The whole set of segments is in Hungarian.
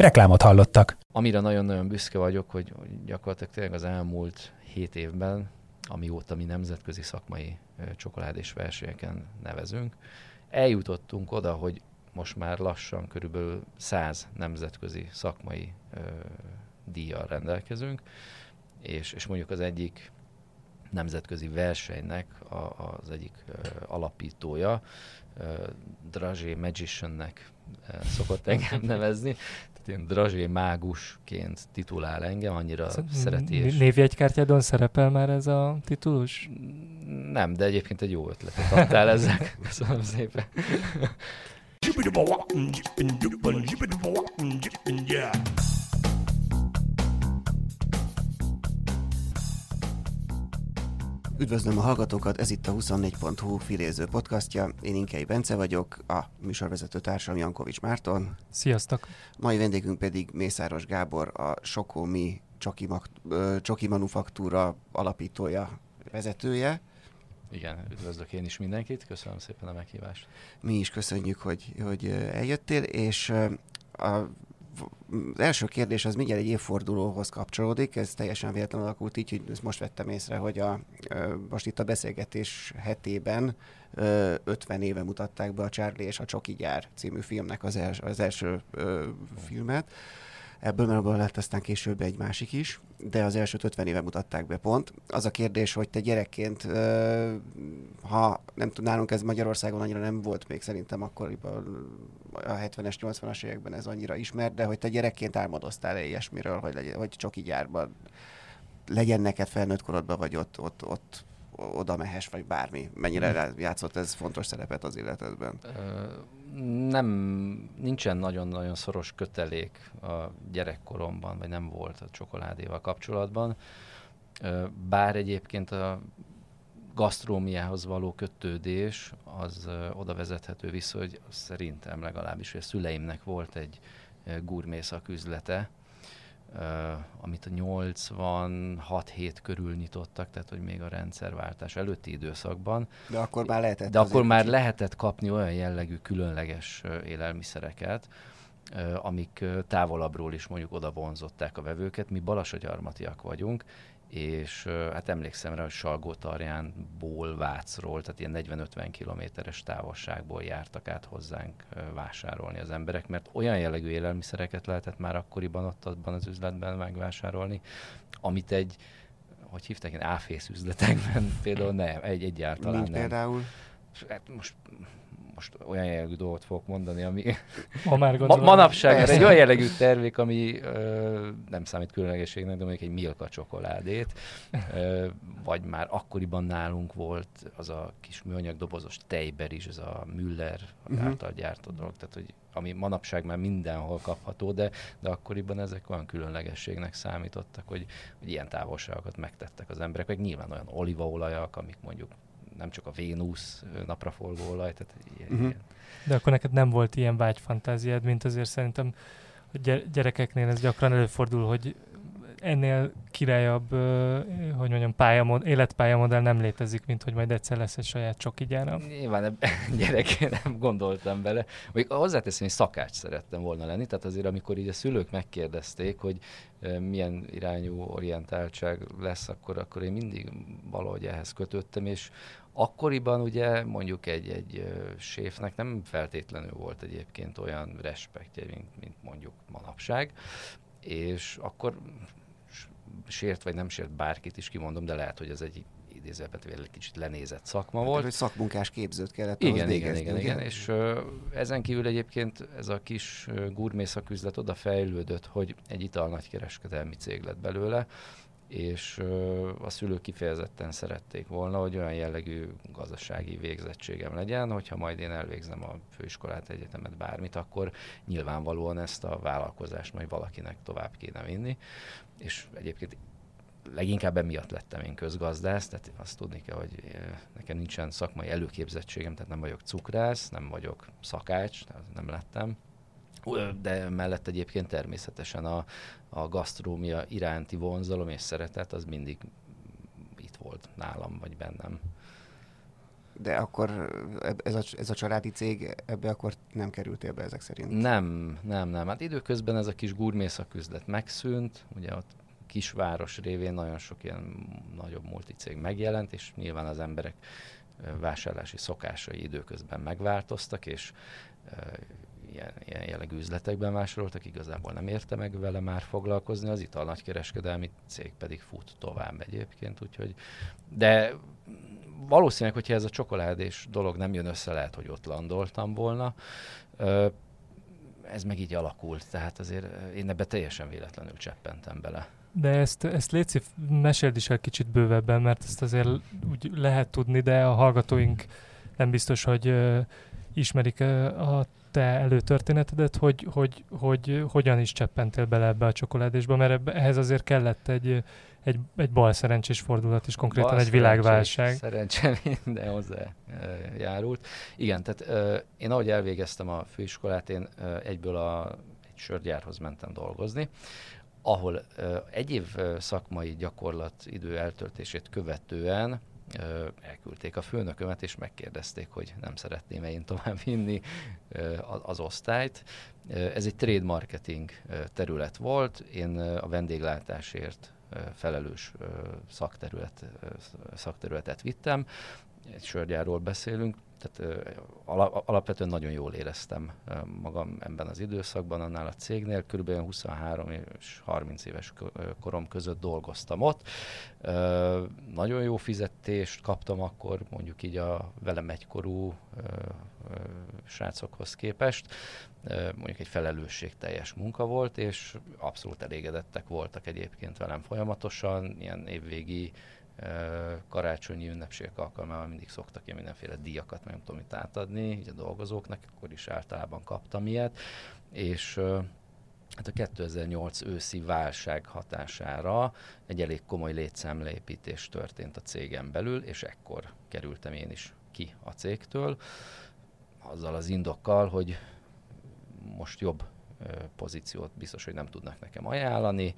Reklámot hallottak. Amire nagyon-nagyon büszke vagyok, hogy, gyakorlatilag tényleg az elmúlt hét évben, amióta mi nemzetközi szakmai csokoládés versenyeken nevezünk, eljutottunk oda, hogy most már lassan körülbelül 100 nemzetközi szakmai ö, díjjal rendelkezünk, és, és mondjuk az egyik nemzetközi versenynek a, az egyik ö, alapítója, Dragé Magiciannek szokott engem nevezni, ilyen drazsé mágusként titulál engem, annyira Szerint szereti. És... Névjegykártyádon szerepel már ez a titulus? Nem, de egyébként egy jó ötletet adtál ezzel. Köszönöm szépen. Üdvözlöm a hallgatókat, ez itt a 24.hu filéző podcastja. Én Inkei Bence vagyok, a műsorvezető társam Jankovics Márton. Sziasztok! Mai vendégünk pedig Mészáros Gábor, a Sokomi Csoki, Csoki Manufaktúra alapítója, vezetője. Igen, üdvözlök én is mindenkit, köszönöm szépen a meghívást. Mi is köszönjük, hogy, hogy eljöttél, és a az első kérdés az mindjárt egy évfordulóhoz kapcsolódik, ez teljesen véletlenül alakult így, hogy most vettem észre, hogy a, most itt a beszélgetés hetében 50 éve mutatták be a Charlie és a Csoki gyár című filmnek az, els, az első filmet Ebből már abból lett aztán később egy másik is, de az elsőt 50 éve mutatták be pont. Az a kérdés, hogy te gyerekként, ha nem tudom, nálunk ez Magyarországon annyira nem volt még szerintem akkoriban a 70-es, 80-as években ez annyira ismert, de hogy te gyerekként álmodoztál-e ilyesmiről, hogy, legyen, hogy csoki gyárban legyen neked felnőtt korodban, vagy ott, ott, ott oda mehes, vagy bármi. Mennyire hmm. játszott ez fontos szerepet az életedben? Nem, nincsen nagyon-nagyon szoros kötelék a gyerekkoromban, vagy nem volt a csokoládéval kapcsolatban. Bár egyébként a gasztrómiához való kötődés az oda vezethető vissza, hogy szerintem legalábbis, hogy a szüleimnek volt egy gurmé szaküzlete, Uh, amit a 86-7 körül nyitottak, tehát hogy még a rendszerváltás előtti időszakban. De akkor már lehetett. De akkor már kicsit. lehetett kapni olyan jellegű különleges élelmiszereket, amik távolabbról is mondjuk oda vonzották a vevőket. Mi balasagyarmatiak vagyunk, és hát emlékszem rá, hogy Salgótarjánból Vácról, tehát ilyen 40-50 kilométeres távolságból jártak át hozzánk vásárolni az emberek, mert olyan jellegű élelmiszereket lehetett már akkoriban ott abban az üzletben megvásárolni, amit egy hogy hívták ilyen áfész üzletekben például nem, egy egyáltalán Mint nem. például? Hát most most olyan jellegű dolgot fogok mondani, ami Ma már ma, manapság egy olyan jellegű termék, ami ö, nem számít különlegességnek, de mondjuk egy Milka csokoládét, ö, vagy már akkoriban nálunk volt az a kis műanyag dobozos tejber is, ez a Müller uh-huh. által gyártott dolog, tehát hogy ami manapság már mindenhol kapható, de, de akkoriban ezek olyan különlegességnek számítottak, hogy, hogy ilyen távolságokat megtettek az emberek, meg nyilván olyan olívaolajak, amik mondjuk nem csak a Vénusz napraforgó olaj, tehát ilyen, uh-huh. ilyen. De akkor neked nem volt ilyen vágyfantáziád, mint azért szerintem hogy gyerekeknél ez gyakran előfordul, hogy ennél királyabb, hogy mondjam, pályamod, életpályamodell nem létezik, mint hogy majd egyszer lesz egy saját csoki gyáram. Nyilván gyerekként nem gondoltam bele. Még hozzáteszem, hogy szakács szerettem volna lenni, tehát azért amikor így a szülők megkérdezték, hogy milyen irányú orientáltság lesz, akkor, akkor én mindig valahogy ehhez kötöttem, és akkoriban ugye mondjuk egy, egy séfnek nem feltétlenül volt egyébként olyan respektje, mint, mint mondjuk manapság, és akkor sért vagy nem sért bárkit is kimondom, de lehet, hogy ez egy idézőjelben egy kicsit lenézett szakma hát, volt. Hogy szakmunkás képzőt kellett igen, igen, igen, igen, igen, és uh, ezen kívül egyébként ez a kis gurmé szaküzlet oda fejlődött, hogy egy ital nagykereskedelmi cég lett belőle, és a szülők kifejezetten szerették volna, hogy olyan jellegű gazdasági végzettségem legyen, hogyha majd én elvégzem a főiskolát, egyetemet, bármit, akkor nyilvánvalóan ezt a vállalkozást majd valakinek tovább kéne vinni, és egyébként leginkább emiatt lettem én közgazdász, tehát azt tudni kell, hogy nekem nincsen szakmai előképzettségem, tehát nem vagyok cukrász, nem vagyok szakács, tehát nem lettem, de mellett egyébként természetesen a, a gasztrómia iránti vonzalom és szeretet az mindig itt volt nálam, vagy bennem. De akkor ez a, ez a családi cég, ebbe akkor nem kerültél be ezek szerint? Nem, nem, nem. Hát időközben ez a kis gurmészaküzlet megszűnt, ugye ott kisváros révén nagyon sok ilyen nagyobb multicég megjelent, és nyilván az emberek vásárlási szokásai időközben megváltoztak, és ilyen, ilyen jellegű üzletekben vásároltak, igazából nem érte meg vele már foglalkozni, az ital nagykereskedelmi cég pedig fut tovább egyébként, úgyhogy, de valószínűleg, hogyha ez a csokoládés dolog nem jön össze, lehet, hogy ott landoltam volna. Ez meg így alakult, tehát azért én ebbe teljesen véletlenül cseppentem bele. De ezt, ezt Léci, meséld is el kicsit bővebben, mert ezt azért úgy lehet tudni, de a hallgatóink nem biztos, hogy ismerik a te előtörténetedet, hogy, hogy, hogy hogyan is cseppentél bele ebbe a csokoládésba, mert ebbe, ehhez azért kellett egy, egy, egy bal szerencsés fordulat is, konkrétan bal egy világválság. Szerencsém minden hozzá járult. Igen, tehát én ahogy elvégeztem a főiskolát, én egyből a, egy sörgyárhoz mentem dolgozni, ahol egy év szakmai gyakorlat idő eltöltését követően elküldték a főnökömet, és megkérdezték, hogy nem szeretném-e én tovább vinni az osztályt. Ez egy trade marketing terület volt, én a vendéglátásért felelős szakterület, szakterületet vittem, egy sörgyárról beszélünk, tehát alapvetően nagyon jól éreztem magam ebben az időszakban, annál a cégnél, kb. 23 és 30 éves korom között dolgoztam ott. Nagyon jó fizetést kaptam akkor, mondjuk így a velem egykorú srácokhoz képest. Mondjuk egy felelősségteljes munka volt, és abszolút elégedettek voltak egyébként velem folyamatosan, ilyen évvégi karácsonyi ünnepségek alkalmával mindig szoktak ilyen mindenféle díjakat, meg nem tudom mit átadni, így a dolgozóknak, akkor is általában kaptam ilyet, és hát a 2008 őszi válság hatására egy elég komoly létszámleépítés történt a cégen belül, és ekkor kerültem én is ki a cégtől, azzal az indokkal, hogy most jobb pozíciót biztos, hogy nem tudnak nekem ajánlani,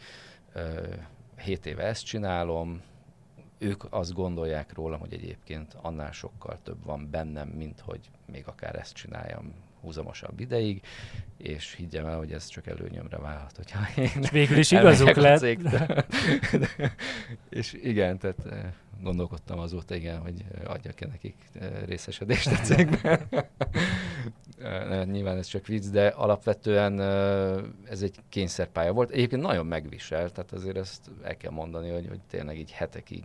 7 éve ezt csinálom, ők azt gondolják rólam, hogy egyébként annál sokkal több van bennem, mint hogy még akár ezt csináljam húzamosabb ideig, és higgyem el, hogy ez csak előnyömre válhat, hogyha én És végül is igazuk lett. és igen, tehát eh, gondolkodtam azóta, igen, hogy adjak-e nekik részesedést a cégben. Nyilván ez csak vicc, de alapvetően ez egy kényszerpálya volt. Egyébként nagyon megvisel, tehát azért ezt el kell mondani, hogy, hogy tényleg így hetekig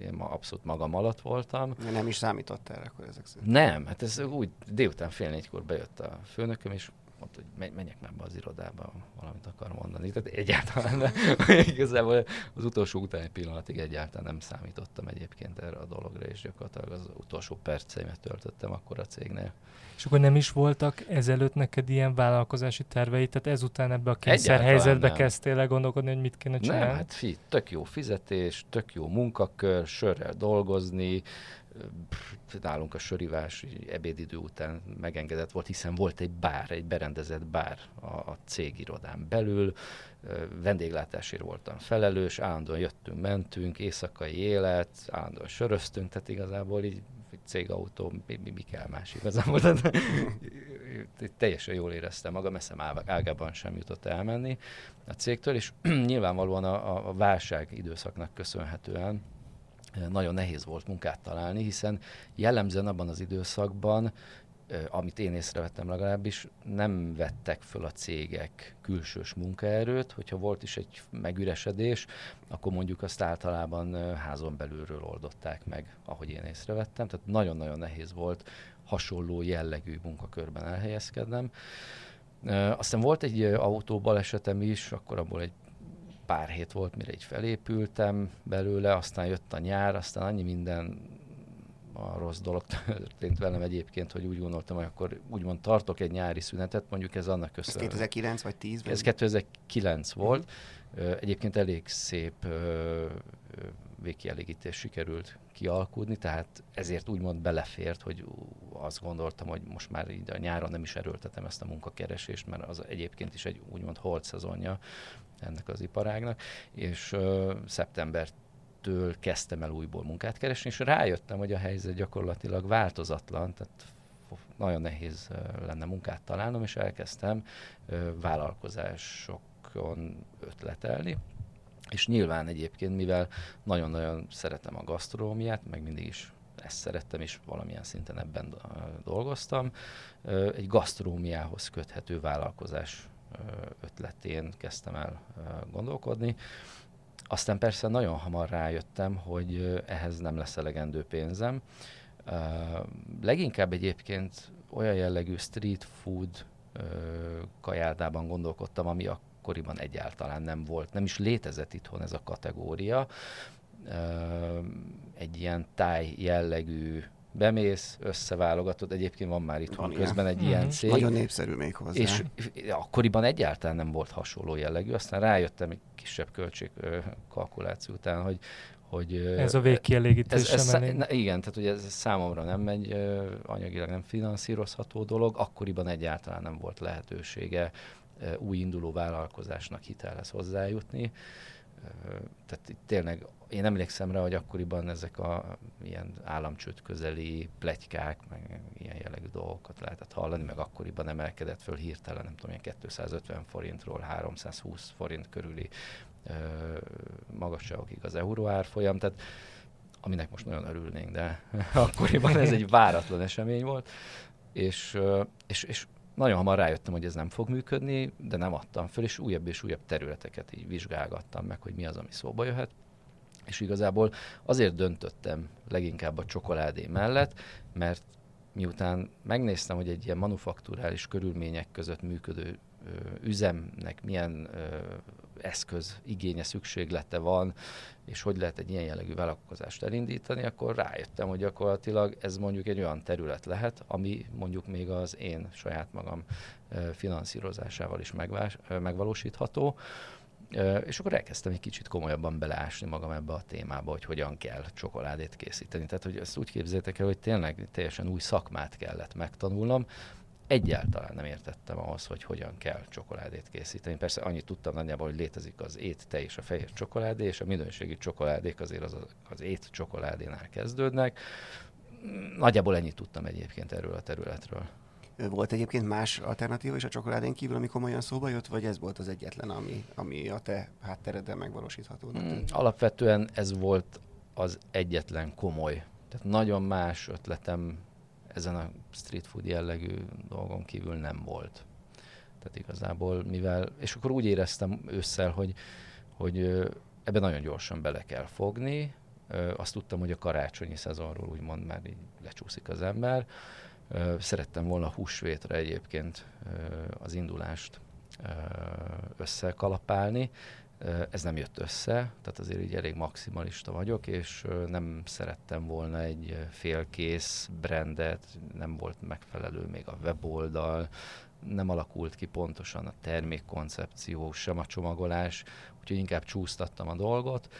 én ma abszolút magam alatt voltam. Nem is számított erre akkor ezek szerint? Nem, hát ez úgy délután fél négykor bejött a főnököm, és mondta, hogy menjek már be az irodába, valamit akar mondani. Tehát egyáltalán nem. Igazából az utolsó utáni pillanatig egyáltalán nem számítottam egyébként erre a dologra, és gyakorlatilag az utolsó perceimet töltöttem akkor a cégnél. És akkor nem is voltak ezelőtt neked ilyen vállalkozási tervei, tehát ezután ebbe a kényszer helyzetbe nem. kezdtél el gondolkodni, hogy mit kéne csinálni? Nem, hát fi, tök jó fizetés, tök jó munkakör, sörrel dolgozni, nálunk a sörivás ebédidő után megengedett volt, hiszen volt egy bár, egy berendezett bár a, a cégirodán belül, vendéglátásért voltam felelős, állandóan jöttünk, mentünk, éjszakai élet, állandóan söröztünk, tehát igazából így cégautó, mi, mi, mi kell más igazából. Teljesen jól éreztem magam, eszem ágában sem jutott elmenni a cégtől, és nyilvánvalóan a, a válság időszaknak köszönhetően nagyon nehéz volt munkát találni, hiszen jellemzően abban az időszakban, amit én észrevettem legalábbis, nem vettek föl a cégek külsős munkaerőt, hogyha volt is egy megüresedés, akkor mondjuk azt általában házon belülről oldották meg, ahogy én észrevettem. Tehát nagyon-nagyon nehéz volt hasonló jellegű munkakörben elhelyezkednem. Aztán volt egy autóbalesetem is, akkor abból egy pár hét volt, mire így felépültem belőle, aztán jött a nyár, aztán annyi minden a rossz dolog történt velem egyébként, hogy úgy gondoltam, hogy akkor úgymond tartok egy nyári szünetet, mondjuk ez annak köszönhető. Ez 2009 vagy 10? Ez 2009 volt. Egyébként elég szép végkielégítés sikerült kialkudni, tehát ezért úgymond belefért, hogy azt gondoltam, hogy most már így a nyáron nem is erőltetem ezt a munkakeresést, mert az egyébként is egy úgymond holt szezonja ennek az iparágnak, és uh, szeptembertől kezdtem el újból munkát keresni, és rájöttem, hogy a helyzet gyakorlatilag változatlan, tehát nagyon nehéz lenne munkát találnom, és elkezdtem vállalkozásokon ötletelni, és nyilván egyébként, mivel nagyon-nagyon szeretem a gasztronómiát, meg mindig is ezt szerettem, és valamilyen szinten ebben dolgoztam, egy gasztronómiához köthető vállalkozás ötletén kezdtem el gondolkodni. Aztán persze nagyon hamar rájöttem, hogy ehhez nem lesz elegendő pénzem. Leginkább egyébként olyan jellegű street food kajádában gondolkodtam, ami a akkoriban egyáltalán nem volt, nem is létezett itthon ez a kategória. Egy ilyen táj jellegű bemész, összeválogatod, egyébként van már itthon van közben ilyen. egy mm ilyen mhm. cég. Nagyon népszerű még hozzá. És akkoriban egyáltalán nem volt hasonló jellegű, aztán rájöttem egy kisebb költség kalkuláció után, hogy, hogy ez a végkielégítés ez, ez, na, Igen, tehát ugye ez számomra nem megy, anyagilag nem finanszírozható dolog, akkoriban egyáltalán nem volt lehetősége új induló vállalkozásnak hitelhez hozzájutni. Tehát itt tényleg én emlékszem rá, hogy akkoriban ezek a ilyen államcsőd közeli plegykák, meg ilyen jellegű dolgokat lehetett hallani, meg akkoriban emelkedett föl hirtelen, nem tudom, ilyen 250 forintról 320 forint körüli ö, magasságokig az euró árfolyam, tehát aminek most nagyon örülnénk, de akkoriban ez egy váratlan esemény volt, és, és, és nagyon hamar rájöttem, hogy ez nem fog működni, de nem adtam föl, és újabb és újabb területeket így vizsgálgattam meg, hogy mi az, ami szóba jöhet. És igazából azért döntöttem leginkább a csokoládé mellett, mert miután megnéztem, hogy egy ilyen manufakturális körülmények között működő ö, üzemnek milyen ö, eszköz igénye, szükséglete van, és hogy lehet egy ilyen jellegű vállalkozást elindítani, akkor rájöttem, hogy gyakorlatilag ez mondjuk egy olyan terület lehet, ami mondjuk még az én saját magam finanszírozásával is megvás, megvalósítható. És akkor elkezdtem egy kicsit komolyabban beleásni magam ebbe a témába, hogy hogyan kell csokoládét készíteni. Tehát, hogy ezt úgy képzeljétek el, hogy tényleg teljesen új szakmát kellett megtanulnom, egyáltalán nem értettem ahhoz, hogy hogyan kell csokoládét készíteni. Persze annyit tudtam nagyjából, hogy létezik az ét, te és a fehér csokoládé, és a minőségi csokoládék azért az, az ét csokoládénál kezdődnek. Nagyjából ennyit tudtam egyébként erről a területről. Volt egyébként más alternatíva is a csokoládén kívül, ami komolyan szóba jött, vagy ez volt az egyetlen, ami, ami a te háttereddel megvalósítható? Mm, alapvetően ez volt az egyetlen komoly. Tehát nagyon más ötletem ezen a street food jellegű dolgon kívül nem volt. Tehát igazából, mivel, és akkor úgy éreztem ősszel, hogy, hogy ebben nagyon gyorsan bele kell fogni. Azt tudtam, hogy a karácsonyi szezonról úgymond már így lecsúszik az ember. Szerettem volna húsvétre egyébként az indulást összekalapálni, ez nem jött össze, tehát azért így elég maximalista vagyok, és nem szerettem volna egy félkész brandet, nem volt megfelelő még a weboldal, nem alakult ki pontosan a termékkoncepció, sem a csomagolás, úgyhogy inkább csúsztattam a dolgot,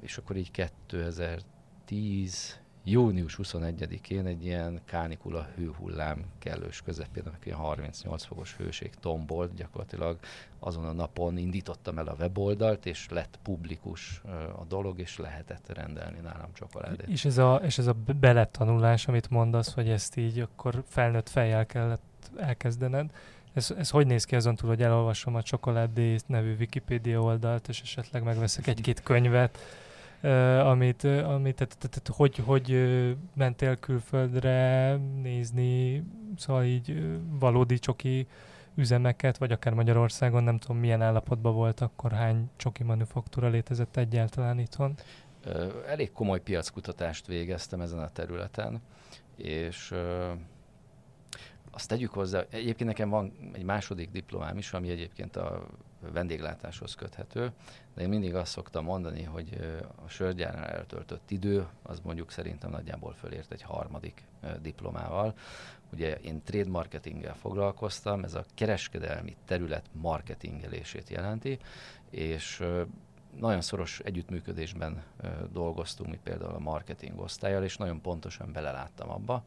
és akkor így 2010 június 21-én egy ilyen kánikula hőhullám kellős közepén, amikor ilyen 38 fokos hőség tombolt, gyakorlatilag azon a napon indítottam el a weboldalt, és lett publikus a dolog, és lehetett rendelni nálam csokoládét. És ez a, és ez a beletanulás, amit mondasz, hogy ezt így akkor felnőtt fejjel kellett elkezdened, ez, ez hogy néz ki azon túl, hogy elolvasom a Csokoládé nevű Wikipédia oldalt, és esetleg megveszek egy-két könyvet, amit, amit tehát, tehát, hogy, hogy uh, mentél külföldre nézni, szóval így valódi csoki üzemeket, vagy akár Magyarországon, nem tudom milyen állapotban volt akkor, hány csoki manufaktúra létezett egyáltalán itthon? Elég komoly piackutatást végeztem ezen a területen, és azt tegyük hozzá, egyébként nekem van egy második diplomám is, ami egyébként a vendéglátáshoz köthető, de én mindig azt szoktam mondani, hogy a sörgyárnál eltöltött idő, az mondjuk szerintem nagyjából fölért egy harmadik diplomával. Ugye én trade marketinggel foglalkoztam, ez a kereskedelmi terület marketingelését jelenti, és nagyon szoros együttműködésben dolgoztunk mi például a marketing osztályjal, és nagyon pontosan beleláttam abba,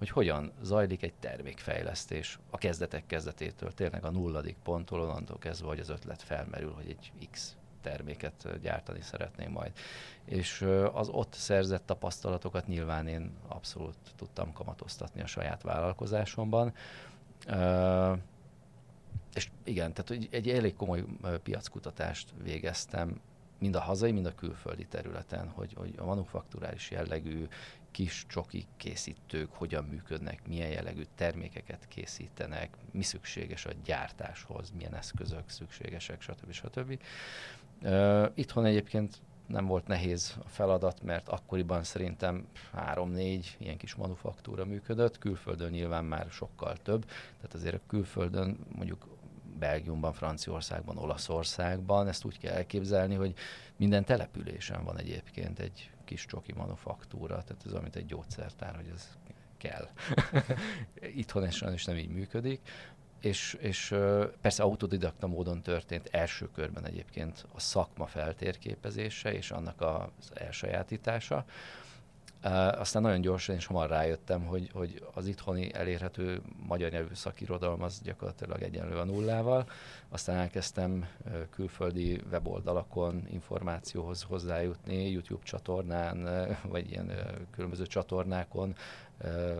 hogy hogyan zajlik egy termékfejlesztés a kezdetek kezdetétől, tényleg a nulladik ponttól, onnantól kezdve, hogy az ötlet felmerül, hogy egy X terméket gyártani szeretném majd. És az ott szerzett tapasztalatokat nyilván én abszolút tudtam kamatoztatni a saját vállalkozásomban. És igen, tehát egy elég komoly piackutatást végeztem, mind a hazai, mind a külföldi területen, hogy, hogy a manufakturális jellegű kis csoki készítők hogyan működnek, milyen jellegű termékeket készítenek, mi szükséges a gyártáshoz, milyen eszközök szükségesek, stb. stb. Itthon egyébként nem volt nehéz a feladat, mert akkoriban szerintem három-négy ilyen kis manufaktúra működött, külföldön nyilván már sokkal több, tehát azért a külföldön mondjuk Belgiumban, Franciaországban, Olaszországban, ezt úgy kell elképzelni, hogy minden településen van egyébként egy kis csoki manufaktúra, tehát ez mint egy gyógyszertár, hogy ez kell. Itthon ez sajnos nem így működik. És, és persze autodidakta módon történt első körben egyébként a szakma feltérképezése és annak az elsajátítása. Aztán nagyon gyorsan és hamar rájöttem, hogy, hogy az itthoni elérhető magyar nyelvű szakirodalom az gyakorlatilag egyenlő a nullával. Aztán elkezdtem külföldi weboldalakon információhoz hozzájutni, YouTube csatornán, vagy ilyen különböző csatornákon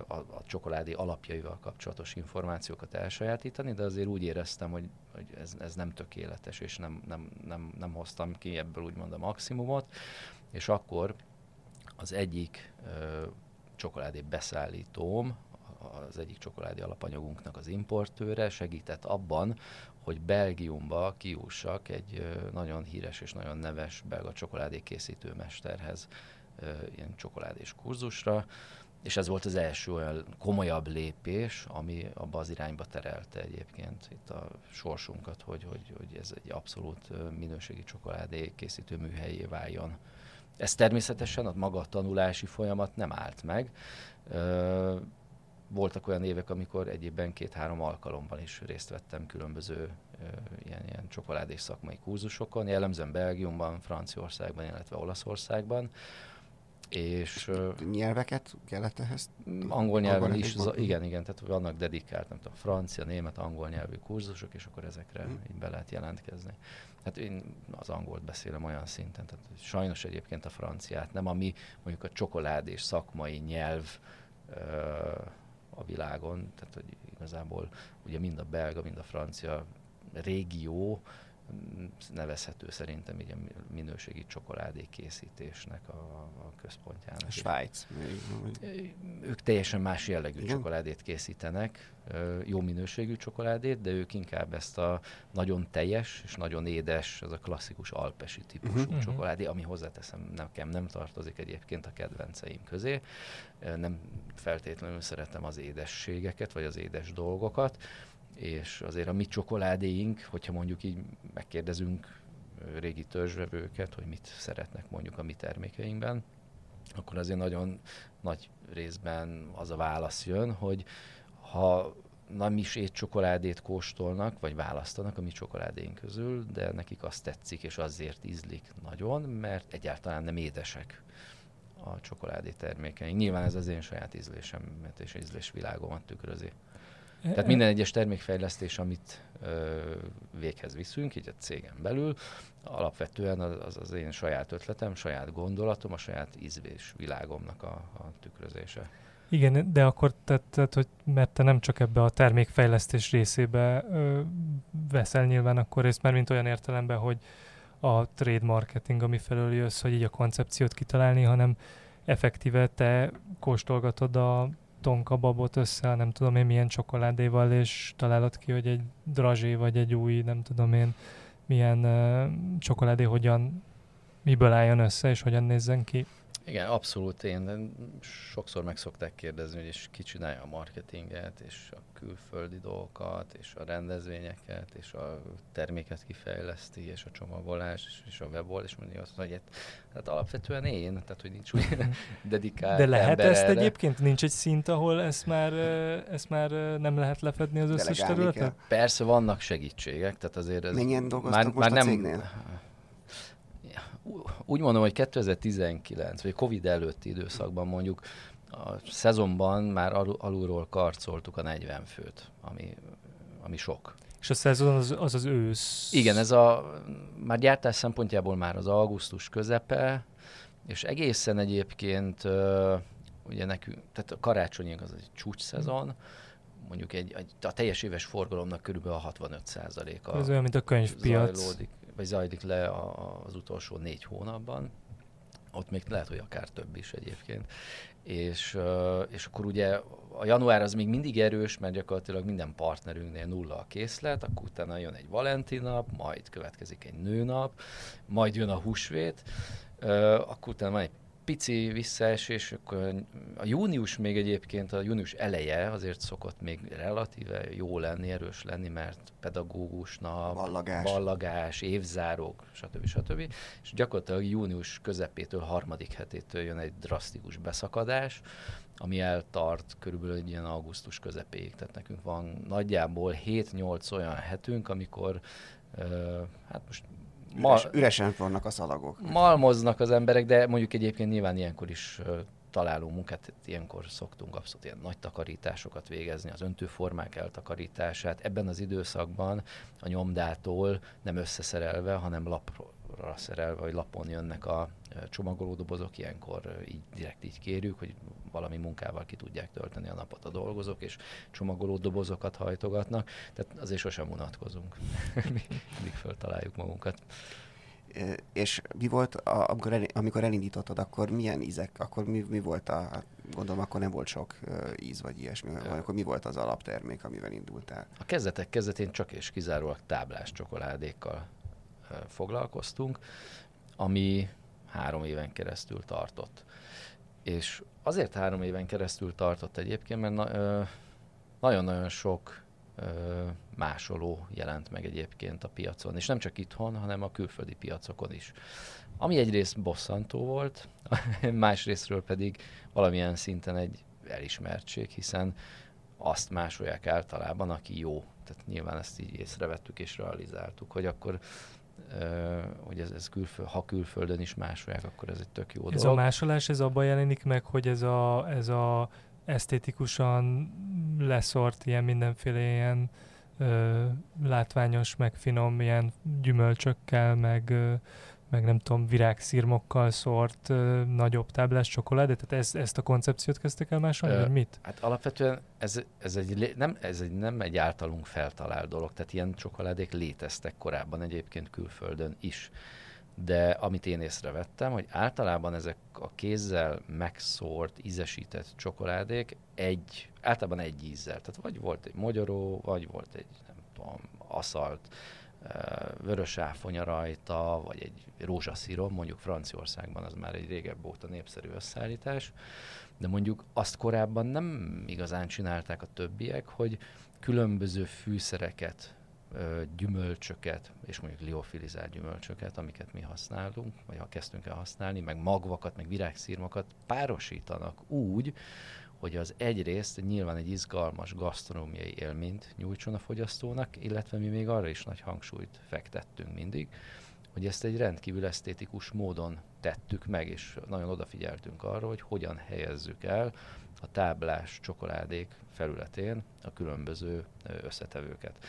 a, a csokoládé alapjaival kapcsolatos információkat elsajátítani, de azért úgy éreztem, hogy, hogy ez, ez nem tökéletes, és nem, nem, nem, nem hoztam ki ebből úgymond a maximumot, és akkor az egyik ö, csokoládé beszállítóm, az egyik csokoládé alapanyagunknak az importőre segített abban, hogy Belgiumba kiussak egy nagyon híres és nagyon neves belga csokoládé készítőmesterhez ö, ilyen csokoládés kurzusra, és ez volt az első olyan komolyabb lépés, ami abba az irányba terelte egyébként itt a sorsunkat, hogy, hogy, hogy ez egy abszolút minőségi csokoládé készítő műhelyé váljon. Ez természetesen a maga tanulási folyamat nem állt meg. Voltak olyan évek, amikor egyébben két-három alkalommal is részt vettem különböző ilyen, ilyen csokoládés szakmai kurzusokon, jellemzően Belgiumban, Franciaországban, illetve Olaszországban. És, nyelveket kellett ehhez? Angol nyelven angol is, z- igen, igen, tehát vannak dedikált, nem tudom, francia, német, angol nyelvű kurzusok, és akkor ezekre hmm. így be lehet jelentkezni. Hát én az angolt beszélem olyan szinten, tehát sajnos egyébként a franciát, nem ami mondjuk a csokolád és szakmai nyelv a világon, tehát hogy igazából ugye mind a belga, mind a francia régió nevezhető szerintem így a minőségi csokoládé készítésnek a, a központjának. A Svájc. Ők teljesen más jellegű Igen? csokoládét készítenek, jó minőségű csokoládét, de ők inkább ezt a nagyon teljes és nagyon édes, ez a klasszikus alpesi típusú uh-huh. csokoládé, ami hozzáteszem nekem nem tartozik egyébként a kedvenceim közé. Nem feltétlenül szeretem az édességeket, vagy az édes dolgokat, és azért a mi csokoládéink, hogyha mondjuk így megkérdezünk régi törzsvevőket, hogy mit szeretnek mondjuk a mi termékeinkben, akkor azért nagyon nagy részben az a válasz jön, hogy ha nem is csokoládét kóstolnak, vagy választanak a mi csokoládéink közül, de nekik azt tetszik, és azért ízlik nagyon, mert egyáltalán nem édesek a csokoládé termékeink. Nyilván ez az én saját ízlésemet és ízlésvilágomat tükrözi. Tehát minden egyes termékfejlesztés, amit ö, véghez viszünk, így a cégen belül, alapvetően az, az én saját ötletem, saját gondolatom, a saját ízvés világomnak a, a tükrözése. Igen, de akkor tehát, hogy mert te nem csak ebbe a termékfejlesztés részébe ö, veszel nyilván akkor részt, mert mint olyan értelemben, hogy a trade marketing, ami felől jössz, hogy így a koncepciót kitalálni, hanem effektíve te kóstolgatod a tonka babot össze, nem tudom én milyen csokoládéval, és találod ki, hogy egy drazsé vagy egy új, nem tudom én milyen uh, csokoládé hogyan, miből álljon össze, és hogyan nézzen ki. Igen, abszolút én. Sokszor meg szokták kérdezni, hogy és ki csinálja a marketinget, és a külföldi dolgokat, és a rendezvényeket, és a terméket kifejleszti, és a csomagolás, és a webold, és mondja azt, hogy hát, hát alapvetően én, tehát hogy nincs úgy dedikált De lehet ember ezt erre. egyébként? Nincs egy szint, ahol ezt már, ezt már nem lehet lefedni az összes területet? Persze vannak segítségek, tehát azért ez Mennyien dolgoztak most a cégnél? Úgy mondom, hogy 2019, vagy Covid előtti időszakban mondjuk a szezonban már al- alulról karcoltuk a 40 főt, ami, ami sok. És a szezon az az, az ősz. Igen, ez a már gyártás szempontjából már az augusztus közepe, és egészen egyébként ugye nekünk, tehát a karácsonyig az egy csúcs szezon, mondjuk egy, egy, a teljes éves forgalomnak körülbelül a 65%-a Ez olyan, mint a könyvpiac. zajlódik, vagy zajlik le az utolsó négy hónapban. Ott még lehet, hogy akár több is egyébként. És, és akkor ugye a január az még mindig erős, mert gyakorlatilag minden partnerünknél nulla a készlet, akkor utána jön egy Valentin nap, majd következik egy nőnap, majd jön a húsvét, akkor utána van egy pici visszaesés, akkor a június még egyébként, a június eleje azért szokott még relatíve jó lenni, erős lenni, mert pedagógus nap, Ballagás. ballagás évzárók, stb. stb. És gyakorlatilag június közepétől, harmadik hetétől jön egy drasztikus beszakadás, ami eltart körülbelül egy ilyen augusztus közepéig. Tehát nekünk van nagyjából 7-8 olyan hetünk, amikor uh, hát most ma, Üres, üresen vannak a szalagok. malmoznak az emberek, de mondjuk egyébként nyilván ilyenkor is ö, találunk munkát, ilyenkor szoktunk abszolút ilyen nagy takarításokat végezni, az öntőformák eltakarítását. Ebben az időszakban a nyomdától nem összeszerelve, hanem lapra szerelve, vagy lapon jönnek a csomagolódobozok, ilyenkor így direkt így kérjük, hogy valami munkával ki tudják tölteni a napot a dolgozók, és csomagoló dobozokat hajtogatnak, tehát azért sosem unatkozunk, mindig föltaláljuk magunkat. És mi volt, a, amikor, el, amikor elindítottad, akkor milyen ízek, akkor mi, mi volt a, gondolom akkor nem volt sok íz vagy ilyesmi, ja. akkor mi volt az alaptermék, amivel indultál? A kezdetek kezdetén csak és kizárólag táblás csokoládékkal foglalkoztunk, ami három éven keresztül tartott. És azért három éven keresztül tartott egyébként, mert na, ö, nagyon-nagyon sok ö, másoló jelent meg egyébként a piacon, és nem csak itthon, hanem a külföldi piacokon is. Ami egyrészt bosszantó volt, másrésztről pedig valamilyen szinten egy elismertség, hiszen azt másolják általában, aki jó. Tehát nyilván ezt így észrevettük és realizáltuk, hogy akkor hogy ez, ez külföld, ha külföldön is másolják, akkor ez egy tök jó Ez a dolog. másolás, ez abban jelenik meg, hogy ez a, ez a esztétikusan leszort ilyen mindenféle ilyen ö, látványos, meg finom ilyen gyümölcsökkel, meg, ö, meg nem tudom, virágszirmokkal szórt ö, nagyobb táblás csokoládé? Tehát ez, ezt a koncepciót kezdtek el másolni, vagy mit? Hát alapvetően ez, ez, egy, nem, ez egy, nem egy általunk feltalált dolog, tehát ilyen csokoládék léteztek korábban egyébként külföldön is. De amit én észrevettem, hogy általában ezek a kézzel megszórt, ízesített csokoládék egy, általában egy ízzel. Tehát vagy volt egy mogyoró, vagy volt egy, nem tudom, aszalt vörös áfonya rajta, vagy egy rózsaszírom, mondjuk Franciaországban az már egy régebb óta népszerű összeállítás, de mondjuk azt korábban nem igazán csinálták a többiek, hogy különböző fűszereket, gyümölcsöket, és mondjuk liofilizált gyümölcsöket, amiket mi használunk, vagy ha kezdtünk el használni, meg magvakat, meg virágszírmokat párosítanak úgy, hogy az egyrészt nyilván egy izgalmas gasztronómiai élményt nyújtson a fogyasztónak, illetve mi még arra is nagy hangsúlyt fektettünk mindig, hogy ezt egy rendkívül esztétikus módon tettük meg, és nagyon odafigyeltünk arra, hogy hogyan helyezzük el a táblás csokoládék felületén a különböző összetevőket.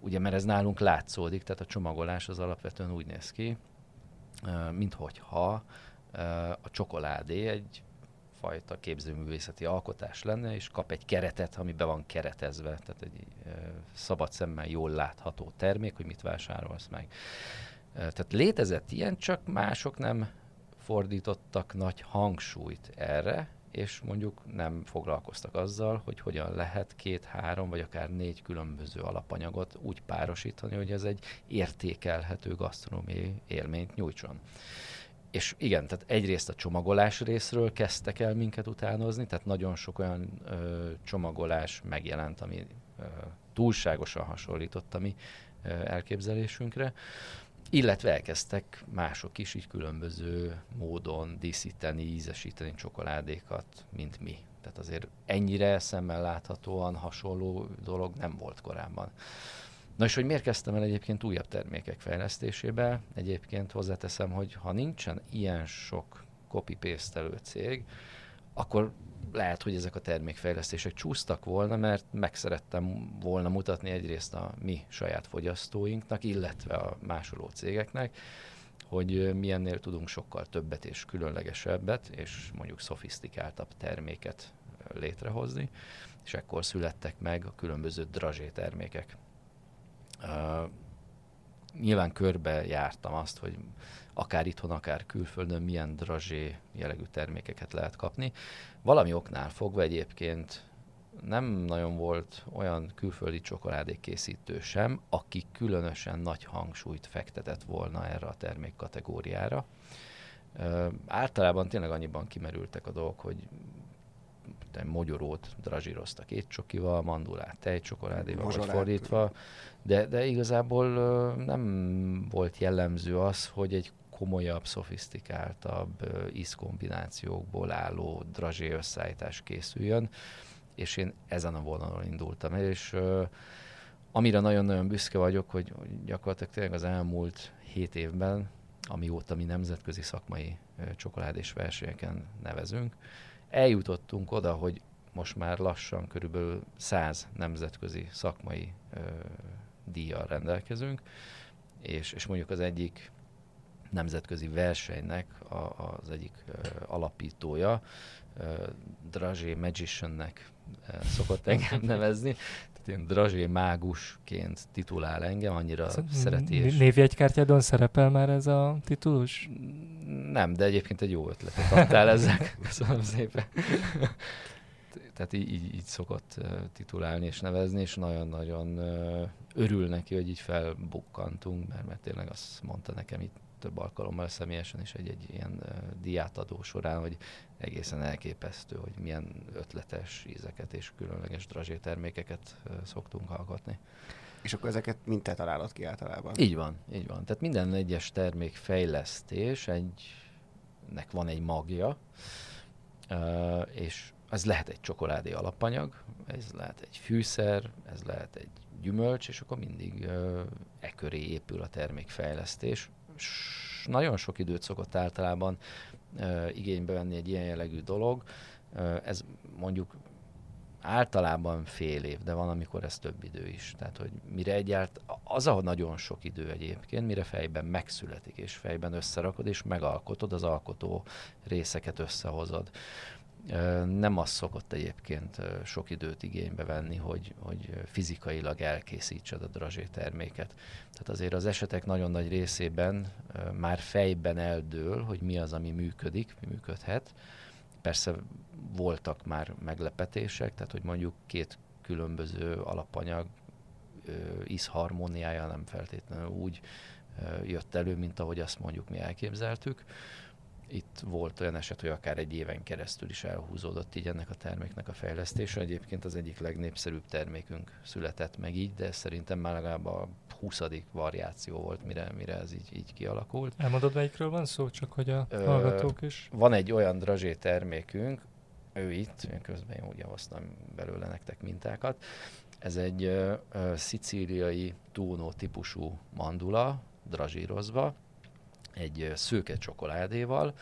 Ugye, mert ez nálunk látszódik, tehát a csomagolás az alapvetően úgy néz ki, minthogyha a csokoládé egy fajta képzőművészeti alkotás lenne, és kap egy keretet, ami be van keretezve, tehát egy ö, szabad szemmel jól látható termék, hogy mit vásárolsz meg. Tehát létezett ilyen, csak mások nem fordítottak nagy hangsúlyt erre, és mondjuk nem foglalkoztak azzal, hogy hogyan lehet két-három vagy akár négy különböző alapanyagot úgy párosítani, hogy ez egy értékelhető gasztronómiai élményt nyújtson. És igen, tehát egyrészt a csomagolás részről kezdtek el minket utánozni, tehát nagyon sok olyan ö, csomagolás megjelent, ami ö, túlságosan hasonlított a mi ö, elképzelésünkre, illetve elkezdtek mások is így különböző módon díszíteni, ízesíteni csokoládékat, mint mi. Tehát azért ennyire szemmel láthatóan hasonló dolog nem volt korábban. Na és hogy miért kezdtem el egyébként újabb termékek fejlesztésébe? Egyébként hozzáteszem, hogy ha nincsen ilyen sok copy paste cég, akkor lehet, hogy ezek a termékfejlesztések csúsztak volna, mert meg szerettem volna mutatni egyrészt a mi saját fogyasztóinknak, illetve a másoló cégeknek, hogy milyennél tudunk sokkal többet és különlegesebbet, és mondjuk szofisztikáltabb terméket létrehozni, és ekkor születtek meg a különböző drazsé termékek. Uh, nyilván körbe jártam azt, hogy akár itthon, akár külföldön milyen drazsé jellegű termékeket lehet kapni. Valami oknál fogva egyébként nem nagyon volt olyan külföldi csokoládékészítő sem, aki különösen nagy hangsúlyt fektetett volna erre a termék kategóriára. Általában tényleg annyiban kimerültek a dolgok, hogy mogyorót drazsíroztak két csokival, mandulát tejcsokoládéval, vagy fordítva, de, de igazából nem volt jellemző az, hogy egy komolyabb, szofisztikáltabb ízkombinációkból álló drazsé összeállítás készüljön, és én ezen a vonalon indultam el, és amire nagyon-nagyon büszke vagyok, hogy, hogy gyakorlatilag tényleg az elmúlt hét évben, amióta mi nemzetközi szakmai csokoládés versenyeken nevezünk, eljutottunk oda, hogy most már lassan körülbelül 100 nemzetközi szakmai ö, díjjal rendelkezünk, és, és mondjuk az egyik nemzetközi versenynek a, az egyik ö, alapítója, ö, Dragé Magiciannek ö, szokott engem nevezni, tehát ilyen Dragé mágusként titulál engem, annyira Szereti szereti. És... Névjegykártyádon szerepel már ez a titulus? Nem, de egyébként egy jó ötletet adtál ezzel. Köszönöm szépen. Tehát így, így, így szokott titulálni és nevezni, és nagyon-nagyon örül neki, hogy így felbukkantunk, mert, mert tényleg azt mondta nekem itt több alkalommal személyesen is egy, egy ilyen uh, diátadó során, hogy egészen elképesztő, hogy milyen ötletes ízeket és különleges drazsé termékeket uh, szoktunk alkotni. És akkor ezeket mind te találod ki általában? Így van, így van. Tehát minden egyes termék fejlesztés egynek van egy magja, és ez lehet egy csokoládé alapanyag, ez lehet egy fűszer, ez lehet egy gyümölcs, és akkor mindig e köré épül a termékfejlesztés. S nagyon sok időt szokott általában igénybe venni egy ilyen jellegű dolog. Ez mondjuk általában fél év, de van, amikor ez több idő is. Tehát, hogy mire egyált, az a nagyon sok idő egyébként, mire fejben megszületik, és fejben összerakod, és megalkotod, az alkotó részeket összehozod. Nem az szokott egyébként sok időt igénybe venni, hogy, hogy fizikailag elkészítsed a drazsé terméket. Tehát azért az esetek nagyon nagy részében már fejben eldől, hogy mi az, ami működik, mi működhet. Persze voltak már meglepetések, tehát hogy mondjuk két különböző alapanyag ízharmóniája nem feltétlenül úgy jött elő, mint ahogy azt mondjuk mi elképzeltük. Itt volt olyan eset, hogy akár egy éven keresztül is elhúzódott így ennek a terméknek a fejlesztése. Egyébként az egyik legnépszerűbb termékünk született meg így, de szerintem már legalább a 20. variáció volt, mire, mire ez így, így kialakult. Elmondod, melyikről van szó, csak hogy a Ö, hallgatók is? Van egy olyan drazsé termékünk, ő itt, én közben én úgy hoztam belőle nektek mintákat. Ez egy ö, ö, szicíliai túnó típusú mandula, drazsírozva, egy szőke csokoládéval,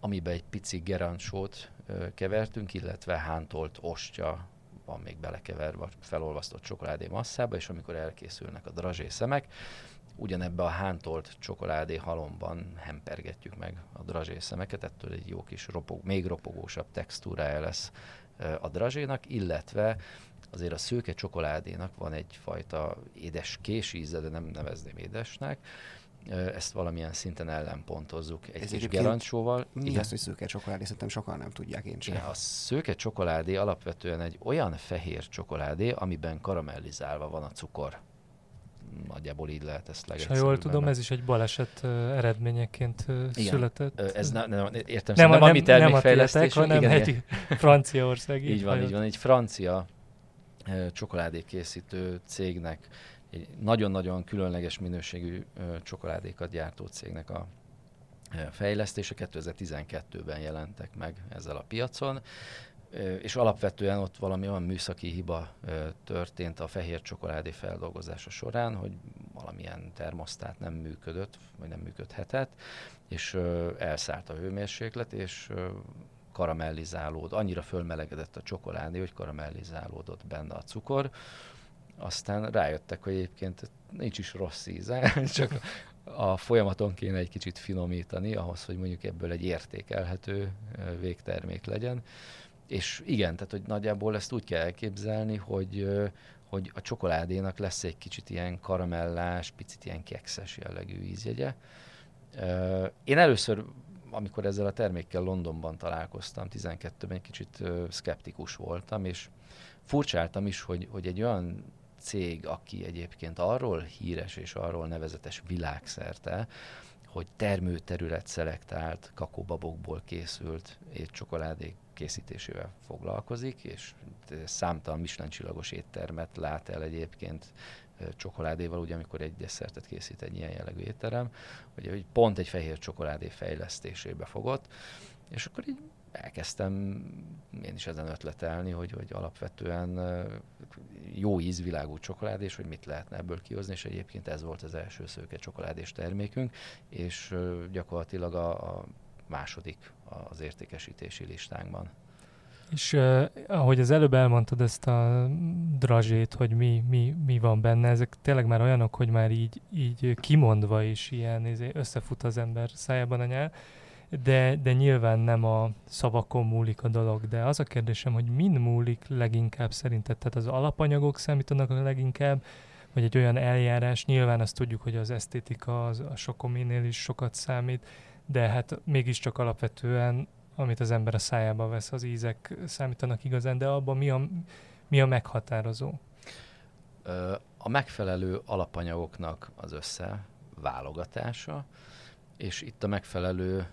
amiben egy pici gerancsót kevertünk, illetve hántolt ostya van még belekeverve felolvasztott csokoládé masszába, és amikor elkészülnek a drazsé szemek, ugyanebbe a hántolt csokoládé halomban hempergetjük meg a drazsé ettől egy jó kis ropog, még ropogósabb textúrája lesz a drazsénak, illetve azért a szőke csokoládénak van egyfajta édes íze, de nem nevezném édesnek, ezt valamilyen szinten ellenpontozzuk egy Ez kis gerancsóval. Mi Igen. az, hogy szőke csokoládé? Szerintem sokan nem tudják én sem. Igen, a szőke csokoládé alapvetően egy olyan fehér csokoládé, amiben karamellizálva van a cukor nagyjából így lehet ezt És ha jól tudom, ez is egy baleset eredményeként igen. született. Ez nem, nem, értem, nem, nem, nem, a mi termékfejlesztés, hanem igen, egy Franciaország. Így van, így van. Egy francia csokoládékészítő cégnek, egy nagyon-nagyon különleges minőségű csokoládékat gyártó cégnek a fejlesztése 2012-ben jelentek meg ezzel a piacon és alapvetően ott valami olyan műszaki hiba történt a fehér csokoládé feldolgozása során, hogy valamilyen termosztát nem működött, vagy nem működhetett, és elszállt a hőmérséklet, és karamellizálódott, annyira fölmelegedett a csokoládé, hogy karamellizálódott benne a cukor. Aztán rájöttek, hogy egyébként nincs is rossz íze, csak a folyamaton kéne egy kicsit finomítani, ahhoz, hogy mondjuk ebből egy értékelhető végtermék legyen és igen, tehát hogy nagyjából ezt úgy kell elképzelni, hogy, hogy a csokoládénak lesz egy kicsit ilyen karamellás, picit ilyen kekszes jellegű ízjegye. Én először, amikor ezzel a termékkel Londonban találkoztam, 12-ben egy kicsit szkeptikus voltam, és furcsáltam is, hogy, hogy egy olyan cég, aki egyébként arról híres és arról nevezetes világszerte, hogy termőterület szelektált kakóbabokból készült étcsokoládék készítésével foglalkozik, és számtalan Michelin csillagos éttermet lát el egyébként csokoládéval, ugye amikor egy desszertet készít egy ilyen jellegű étterem, hogy, hogy pont egy fehér csokoládé fejlesztésébe fogott, és akkor így elkezdtem én is ezen ötletelni, hogy, hogy alapvetően jó ízvilágú csokolád, és hogy mit lehetne ebből kihozni, és egyébként ez volt az első szőke csokoládés termékünk, és gyakorlatilag a, a második az értékesítési listánkban. És uh, ahogy az előbb elmondtad ezt a drazsét, hogy mi, mi, mi van benne, ezek tényleg már olyanok, hogy már így, így kimondva is ilyen izé, összefut az ember szájában a nyelv, de, de nyilván nem a szavakon múlik a dolog, de az a kérdésem, hogy mind múlik leginkább szerinted? Tehát az alapanyagok számítanak a leginkább, vagy egy olyan eljárás, nyilván azt tudjuk, hogy az esztétika az a sokominél is sokat számít, de hát mégiscsak alapvetően, amit az ember a szájába vesz, az ízek számítanak igazán, de abban mi a, mi a meghatározó? A megfelelő alapanyagoknak az össze válogatása, és itt a megfelelő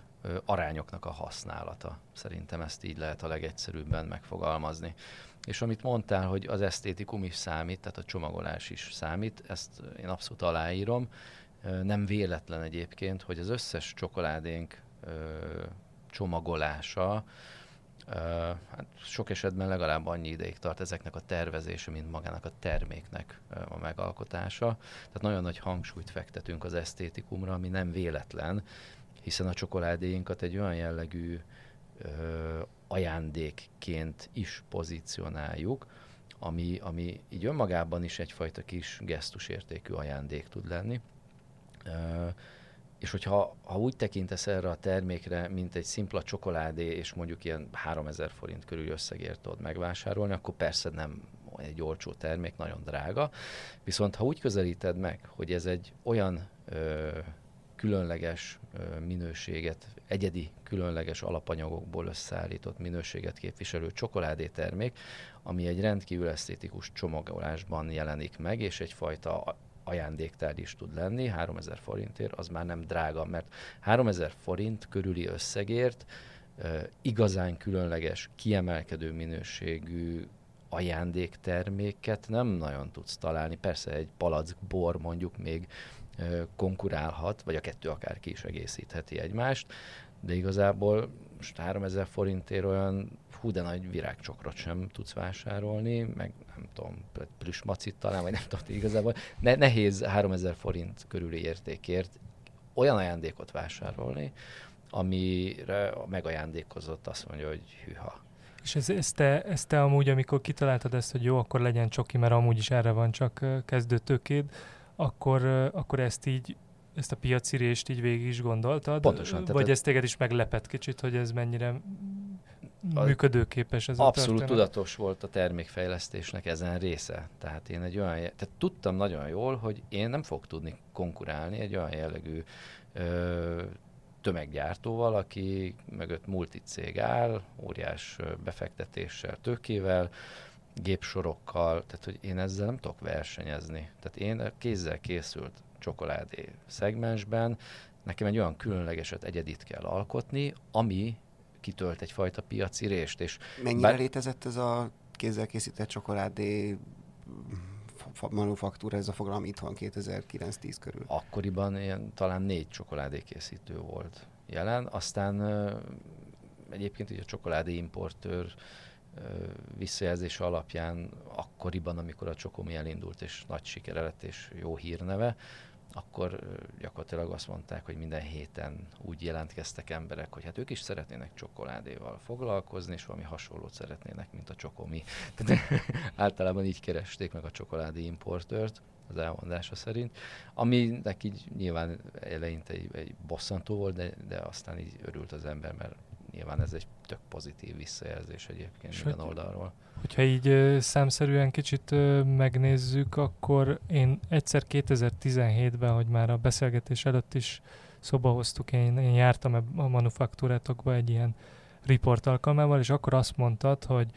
arányoknak a használata. Szerintem ezt így lehet a legegyszerűbben megfogalmazni. És amit mondtál, hogy az esztétikum is számít, tehát a csomagolás is számít, ezt én abszolút aláírom. Nem véletlen egyébként, hogy az összes csokoládénk csomagolása hát sok esetben legalább annyi ideig tart ezeknek a tervezése, mint magának a terméknek a megalkotása. Tehát nagyon nagy hangsúlyt fektetünk az esztétikumra, ami nem véletlen, hiszen a csokoládéinkat egy olyan jellegű ö, ajándékként is pozícionáljuk, ami, ami így önmagában is egyfajta kis gesztusértékű ajándék tud lenni. Ö, és hogyha ha úgy tekintesz erre a termékre, mint egy szimpla csokoládé, és mondjuk ilyen 3000 forint körül összegért tudod megvásárolni, akkor persze nem egy olcsó termék, nagyon drága. Viszont ha úgy közelíted meg, hogy ez egy olyan ö, különleges minőséget, egyedi különleges alapanyagokból összeállított minőséget képviselő csokoládé termék, ami egy rendkívül esztétikus csomagolásban jelenik meg, és egyfajta ajándéktár is tud lenni, 3000 forintért, az már nem drága, mert 3000 forint körüli összegért igazán különleges, kiemelkedő minőségű ajándékterméket nem nagyon tudsz találni. Persze egy palack bor mondjuk még konkurálhat, vagy a kettő akár ki is egészítheti egymást, de igazából most 3000 forintért olyan hú de nagy virágcsokrot sem tudsz vásárolni, meg nem tudom, plüsmacit talán, vagy nem tudom, igazából ne, nehéz 3000 forint körüli értékért olyan ajándékot vásárolni, amire a megajándékozott azt mondja, hogy hűha. És ez, ez, te, ez te amúgy, amikor kitaláltad ezt, hogy jó, akkor legyen csoki, mert amúgy is erre van csak kezdőtökéd, akkor, akkor ezt így ezt a piacirést így végig is gondoltad? Pontosan. Vagy ez téged is meglepett kicsit, hogy ez mennyire működőképes ez Abszolút a tudatos volt a termékfejlesztésnek ezen része. Tehát én egy olyan, tehát tudtam nagyon jól, hogy én nem fog tudni konkurálni egy olyan jellegű ö, tömeggyártóval, aki mögött multicég áll, óriás befektetéssel, tőkével, gépsorokkal, tehát hogy én ezzel nem tudok versenyezni. Tehát én kézzel készült csokoládé szegmensben nekem egy olyan különlegeset, egyedit kell alkotni, ami kitölt egyfajta piaci rést. És Mennyire bár... létezett ez a kézzel készített csokoládé manufaktúra, ez a fogalom itthon 2009-10 körül? Akkoriban ilyen, talán négy csokoládékészítő volt jelen, aztán egyébként így a csokoládé importőr visszajelzése alapján akkoriban, amikor a Csokomi elindult, és nagy sikere lett, és jó hírneve, akkor gyakorlatilag azt mondták, hogy minden héten úgy jelentkeztek emberek, hogy hát ők is szeretnének csokoládéval foglalkozni, és valami hasonlót szeretnének, mint a csokomi. Tehát általában így keresték meg a csokoládé importőrt az elmondása szerint, aminek így nyilván eleinte egy, egy bosszantó volt, de, de aztán így örült az ember, mert nyilván ez egy tök pozitív visszajelzés egyébként minden hogy, oldalról. Hogyha így számszerűen kicsit megnézzük, akkor én egyszer 2017-ben, hogy már a beszélgetés előtt is szoba hoztuk, én, én jártam a manufaktúrátokba egy ilyen report alkalmával, és akkor azt mondtad, hogy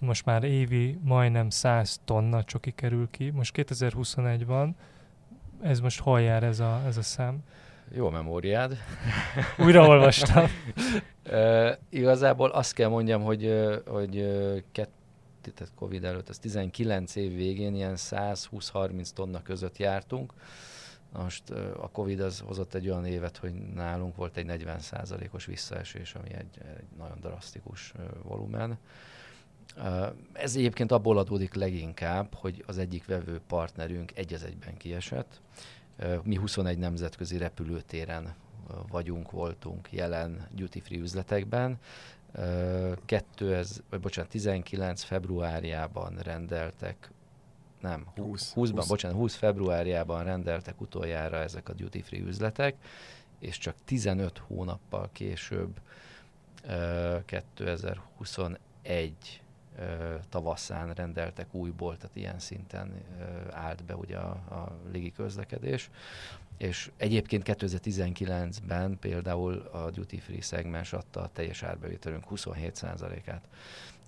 most már évi majdnem 100 tonna csoki kerül ki, most 2021 van, ez most hol jár ez a, ez a szám? Jó memóriád. Újra olvastam. uh, igazából azt kell mondjam, hogy, hogy kett, tehát Covid előtt, az 19 év végén ilyen 120-30 tonna között jártunk. Most a Covid az hozott egy olyan évet, hogy nálunk volt egy 40%-os visszaesés, ami egy, egy nagyon drasztikus volumen. Ez egyébként abból adódik leginkább, hogy az egyik vevő partnerünk egy az egyben kiesett. Mi 21 nemzetközi repülőtéren vagyunk, voltunk jelen duty free üzletekben. 2000, vagy bocsánat, 19 februárjában rendeltek nem, 20, 20-ban, 20. bocsánat, 20 februárjában rendeltek utoljára ezek a duty free üzletek, és csak 15 hónappal később 2021 tavaszán rendeltek újból, tehát ilyen szinten állt be ugye a, a légi közlekedés. És egyébként 2019-ben például a duty free szegmens adta a teljes árbevételünk 27%-át.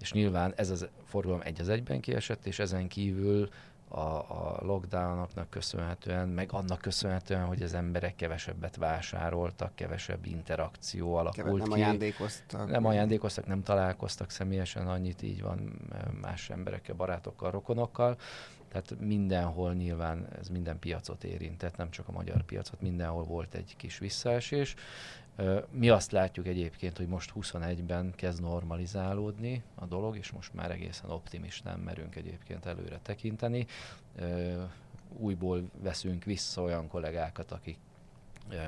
És nyilván ez az forgalom egy az egyben kiesett, és ezen kívül a, a lockdownoknak köszönhetően, meg annak köszönhetően, hogy az emberek kevesebbet vásároltak, kevesebb interakció alakult Keve, nem ki. ajándékoztak. Nem ajándékoztak, nem találkoztak személyesen, annyit így van más emberekkel, barátokkal, rokonokkal. Tehát mindenhol nyilván ez minden piacot érintett, nem csak a magyar piacot, mindenhol volt egy kis visszaesés. Mi azt látjuk egyébként, hogy most 21-ben kezd normalizálódni a dolog, és most már egészen optimistán merünk egyébként előre tekinteni. Újból veszünk vissza olyan kollégákat, akik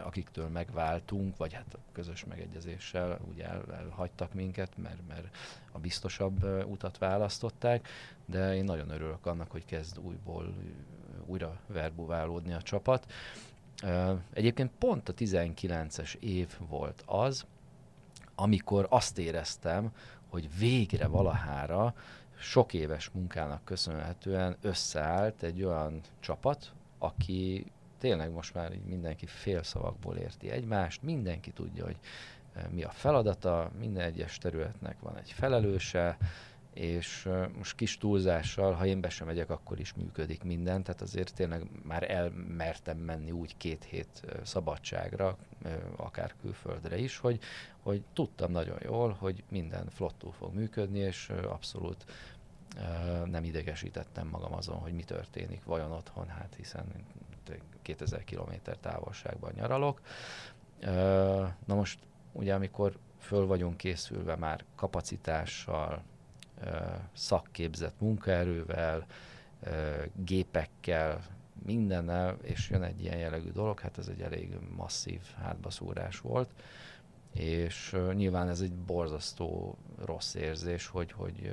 akiktől megváltunk, vagy hát közös megegyezéssel ugye el, elhagytak minket, mert, mert a biztosabb utat választották, de én nagyon örülök annak, hogy kezd újból újra verbuválódni a csapat. Egyébként pont a 19-es év volt az, amikor azt éreztem, hogy végre valahára sok éves munkának köszönhetően összeállt egy olyan csapat, aki tényleg most már így mindenki félszavakból érti egymást, mindenki tudja, hogy mi a feladata, minden egyes területnek van egy felelőse, és most kis túlzással, ha én be sem megyek, akkor is működik minden, tehát azért tényleg már elmertem menni úgy két hét szabadságra, akár külföldre is, hogy, hogy tudtam nagyon jól, hogy minden flottul fog működni, és abszolút nem idegesítettem magam azon, hogy mi történik vajon otthon, hát hiszen 2000 km távolságban nyaralok. Na most ugye amikor föl vagyunk készülve már kapacitással, szakképzett munkaerővel, gépekkel, mindennel, és jön egy ilyen jellegű dolog, hát ez egy elég masszív hátbaszúrás volt, és nyilván ez egy borzasztó rossz érzés, hogy, hogy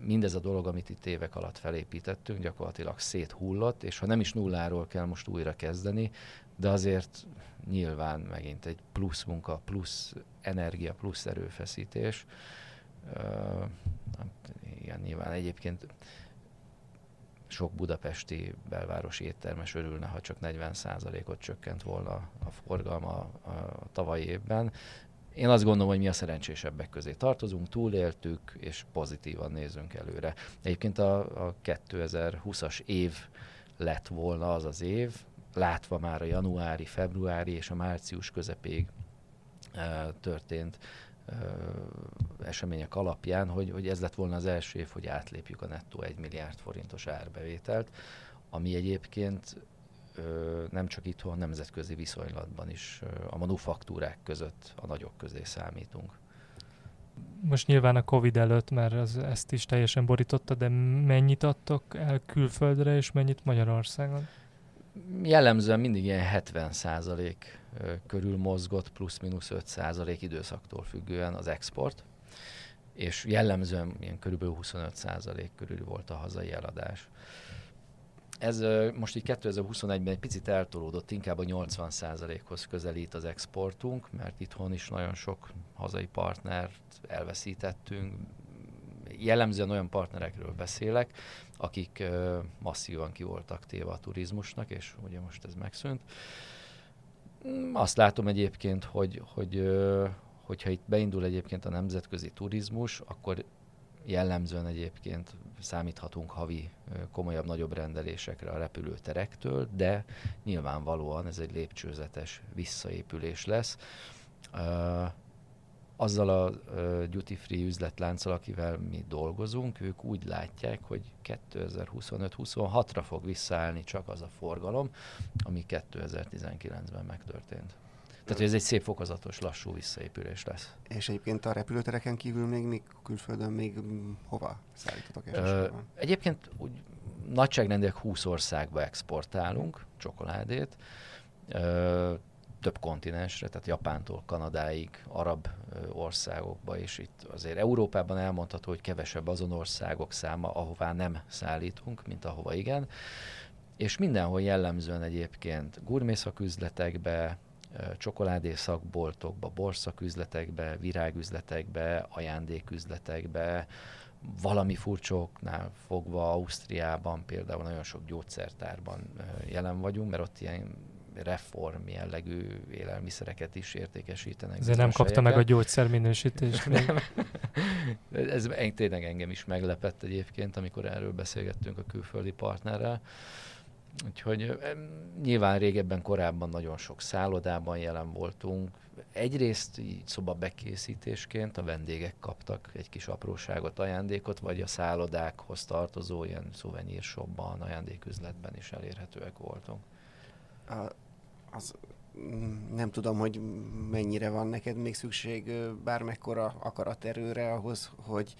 mindez a dolog, amit itt évek alatt felépítettünk, gyakorlatilag széthullott, és ha nem is nulláról kell most újra kezdeni, de azért nyilván megint egy plusz munka, plusz energia, plusz erőfeszítés, igen, nyilván egyébként sok budapesti belvárosi éttermes örülne, ha csak 40%-ot csökkent volna a forgalma a tavalyi évben. én azt gondolom, hogy mi a szerencsésebbek közé tartozunk, túléltük, és pozitívan nézünk előre. Egyébként a, a 2020-as év lett volna az az év, látva már a januári, februári és a március közepéig történt események alapján, hogy, hogy ez lett volna az első év, hogy átlépjük a nettó 1 milliárd forintos árbevételt, ami egyébként nem csak itthon, nemzetközi viszonylatban is a manufaktúrák között a nagyok közé számítunk. Most nyilván a Covid előtt, mert az, ezt is teljesen borította, de mennyit adtok el külföldre, és mennyit Magyarországon? Jellemzően mindig ilyen 70 százalék körül mozgott, plusz-minusz 5 százalék időszaktól függően az export, és jellemzően ilyen körülbelül 25 százalék körül volt a hazai eladás. Ez most így 2021-ben egy picit eltolódott, inkább a 80%-hoz közelít az exportunk, mert itthon is nagyon sok hazai partnert elveszítettünk. Jellemzően olyan partnerekről beszélek, akik masszívan ki voltak téve a turizmusnak, és ugye most ez megszűnt. Mm, azt látom egyébként, hogy, hogy hogyha itt beindul egyébként a nemzetközi turizmus, akkor jellemzően egyébként számíthatunk havi komolyabb, nagyobb rendelésekre a repülőterektől, de nyilvánvalóan ez egy lépcsőzetes visszaépülés lesz. Azzal a duty-free üzletlánccal, akivel mi dolgozunk, ők úgy látják, hogy 2025-26-ra fog visszaállni csak az a forgalom, ami 2019-ben megtörtént. Tehát, hogy ez egy szép fokozatos, lassú visszaépülés lesz. És egyébként a repülőtereken kívül még, még külföldön még hova szállítotok Ö, Egyébként úgy nagyságrendileg 20 országba exportálunk csokoládét. Ö, több kontinensre, tehát Japántól Kanadáig, arab országokba, és itt azért Európában elmondható, hogy kevesebb azon országok száma, ahová nem szállítunk, mint ahova igen. És mindenhol jellemzően egyébként gurmészaküzletekbe, csokoládészakboltokba, borszaküzletekbe, virágüzletekbe, ajándéküzletekbe, valami furcsóknál fogva Ausztriában például nagyon sok gyógyszertárban jelen vagyunk, mert ott ilyen reform jellegű élelmiszereket is értékesítenek. Ezért nem kapta meg a gyógyszer minősítést. nem. Ez tényleg engem is meglepett egyébként, amikor erről beszélgettünk a külföldi partnerrel. Úgyhogy nyilván régebben, korábban nagyon sok szállodában jelen voltunk. Egyrészt így szoba bekészítésként a vendégek kaptak egy kis apróságot, ajándékot, vagy a szállodákhoz tartozó ilyen szuvenírshopban, ajándéküzletben is elérhetőek voltunk. A, az, mm, nem tudom, hogy mennyire van neked még szükség bármekkora akaraterőre ahhoz, hogy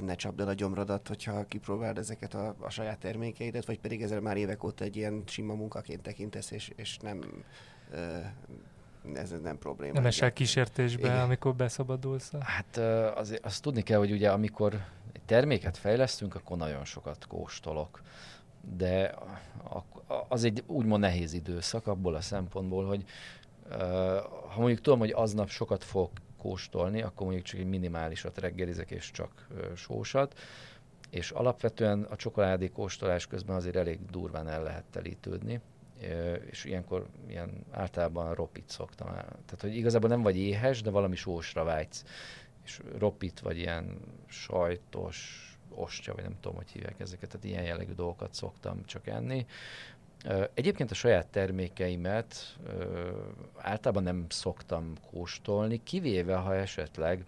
ne csapd el a gyomrodat, hogyha kipróbáld ezeket a, a saját termékeidet, vagy pedig ezzel már évek óta egy ilyen sima munkaként tekintesz, és, és nem ez nem probléma. Nem esel kísértésbe, Igen. amikor beszabadulsz? Hát az, azt tudni kell, hogy ugye amikor egy terméket fejlesztünk, akkor nagyon sokat kóstolok. De az egy úgymond nehéz időszak abból a szempontból, hogy ha mondjuk tudom, hogy aznap sokat fog kóstolni, akkor mondjuk csak egy minimálisat reggelizek, és csak sósat. És alapvetően a csokoládé kóstolás közben azért elég durván el lehet telítődni és ilyenkor ilyen általában ropit szoktam. Tehát, hogy igazából nem vagy éhes, de valami sósra vágysz. És ropit, vagy ilyen sajtos, ostya, vagy nem tudom, hogy hívják ezeket, tehát ilyen jellegű dolgokat szoktam csak enni. Egyébként a saját termékeimet általában nem szoktam kóstolni, kivéve ha esetleg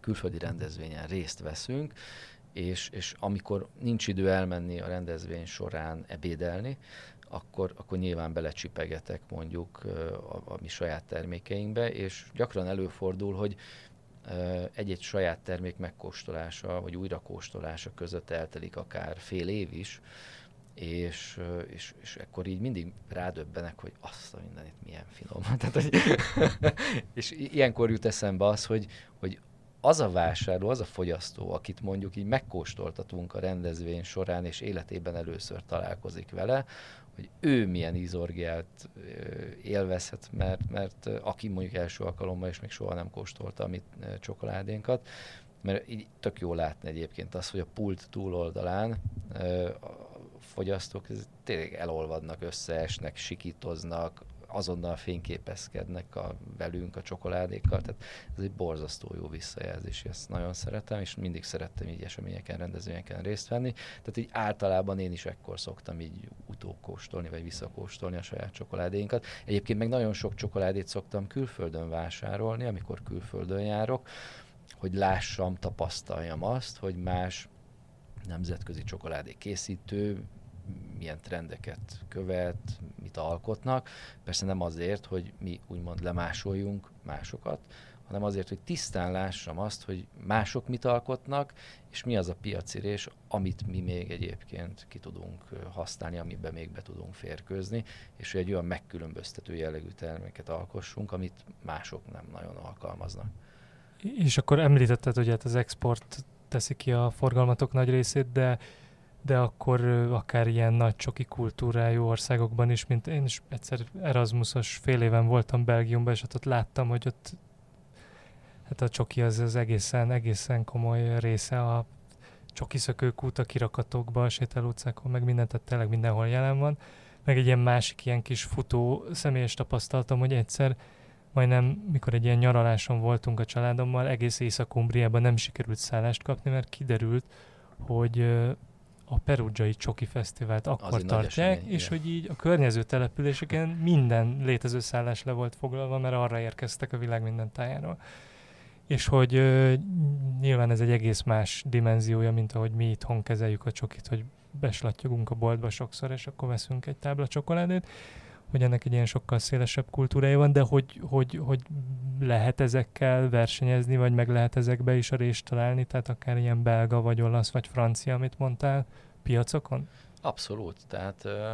külföldi rendezvényen részt veszünk, és, és amikor nincs idő elmenni a rendezvény során ebédelni, akkor, akkor nyilván belecsipegetek mondjuk a, a mi saját termékeinkbe, és gyakran előfordul, hogy egy-egy saját termék megkóstolása, vagy újrakóstolása között eltelik akár fél év is, és, és, és akkor így mindig rádöbbenek, hogy azt a mindenit milyen finom. Tehát, hogy és ilyenkor jut eszembe az, hogy, hogy az a vásárló, az a fogyasztó, akit mondjuk így megkóstoltatunk a rendezvény során, és életében először találkozik vele, hogy ő milyen ízorgiát élvezhet, mert, mert aki mondjuk első alkalommal és még soha nem kóstolta a mi csokoládénkat, mert így tök jó látni egyébként azt, hogy a pult túloldalán fogyasztók tényleg elolvadnak, összeesnek, sikítoznak, azonnal fényképezkednek a, velünk a csokoládékkal, tehát ez egy borzasztó jó visszajelzés, ezt nagyon szeretem, és mindig szerettem így eseményeken, rendezvényeken részt venni, tehát így általában én is ekkor szoktam így utókóstolni, vagy visszakóstolni a saját csokoládéinkat. Egyébként meg nagyon sok csokoládét szoktam külföldön vásárolni, amikor külföldön járok, hogy lássam, tapasztaljam azt, hogy más nemzetközi csokoládé készítő milyen trendeket követ, mit alkotnak. Persze nem azért, hogy mi úgymond lemásoljunk másokat, hanem azért, hogy tisztán lássam azt, hogy mások mit alkotnak, és mi az a piacirés, amit mi még egyébként ki tudunk használni, amiben még be tudunk férkőzni, és hogy egy olyan megkülönböztető jellegű terméket alkossunk, amit mások nem nagyon alkalmaznak. És akkor említetted, hogy hát az export teszi ki a forgalmatok nagy részét, de de akkor akár ilyen nagy csoki kultúrájú országokban is, mint én is egyszer Erasmusos fél éven voltam Belgiumban, és ott, ott láttam, hogy ott hát a csoki az, az egészen, egészen komoly része a csoki szökőkút a kirakatokban, a sétáló meg mindent, tehát tényleg mindenhol jelen van. Meg egy ilyen másik ilyen kis futó személyes tapasztaltam, hogy egyszer majdnem, mikor egy ilyen nyaraláson voltunk a családommal, egész Észak-Umbriában nem sikerült szállást kapni, mert kiderült, hogy a Perugiai Csoki Fesztivált akkor tartják, esemény, és igen. hogy így a környező településeken minden létező szállás le volt foglalva, mert arra érkeztek a világ minden tájáról. És hogy uh, nyilván ez egy egész más dimenziója, mint ahogy mi itthon kezeljük a csokit, hogy beslattyogunk a boltba sokszor, és akkor veszünk egy tábla csokoládét, hogy ennek egy ilyen sokkal szélesebb kultúrája van, de hogy, hogy, hogy lehet ezekkel versenyezni, vagy meg lehet ezekbe is a részt találni, tehát akár ilyen belga, vagy olasz, vagy francia, amit mondtál, piacokon? Abszolút, tehát ö,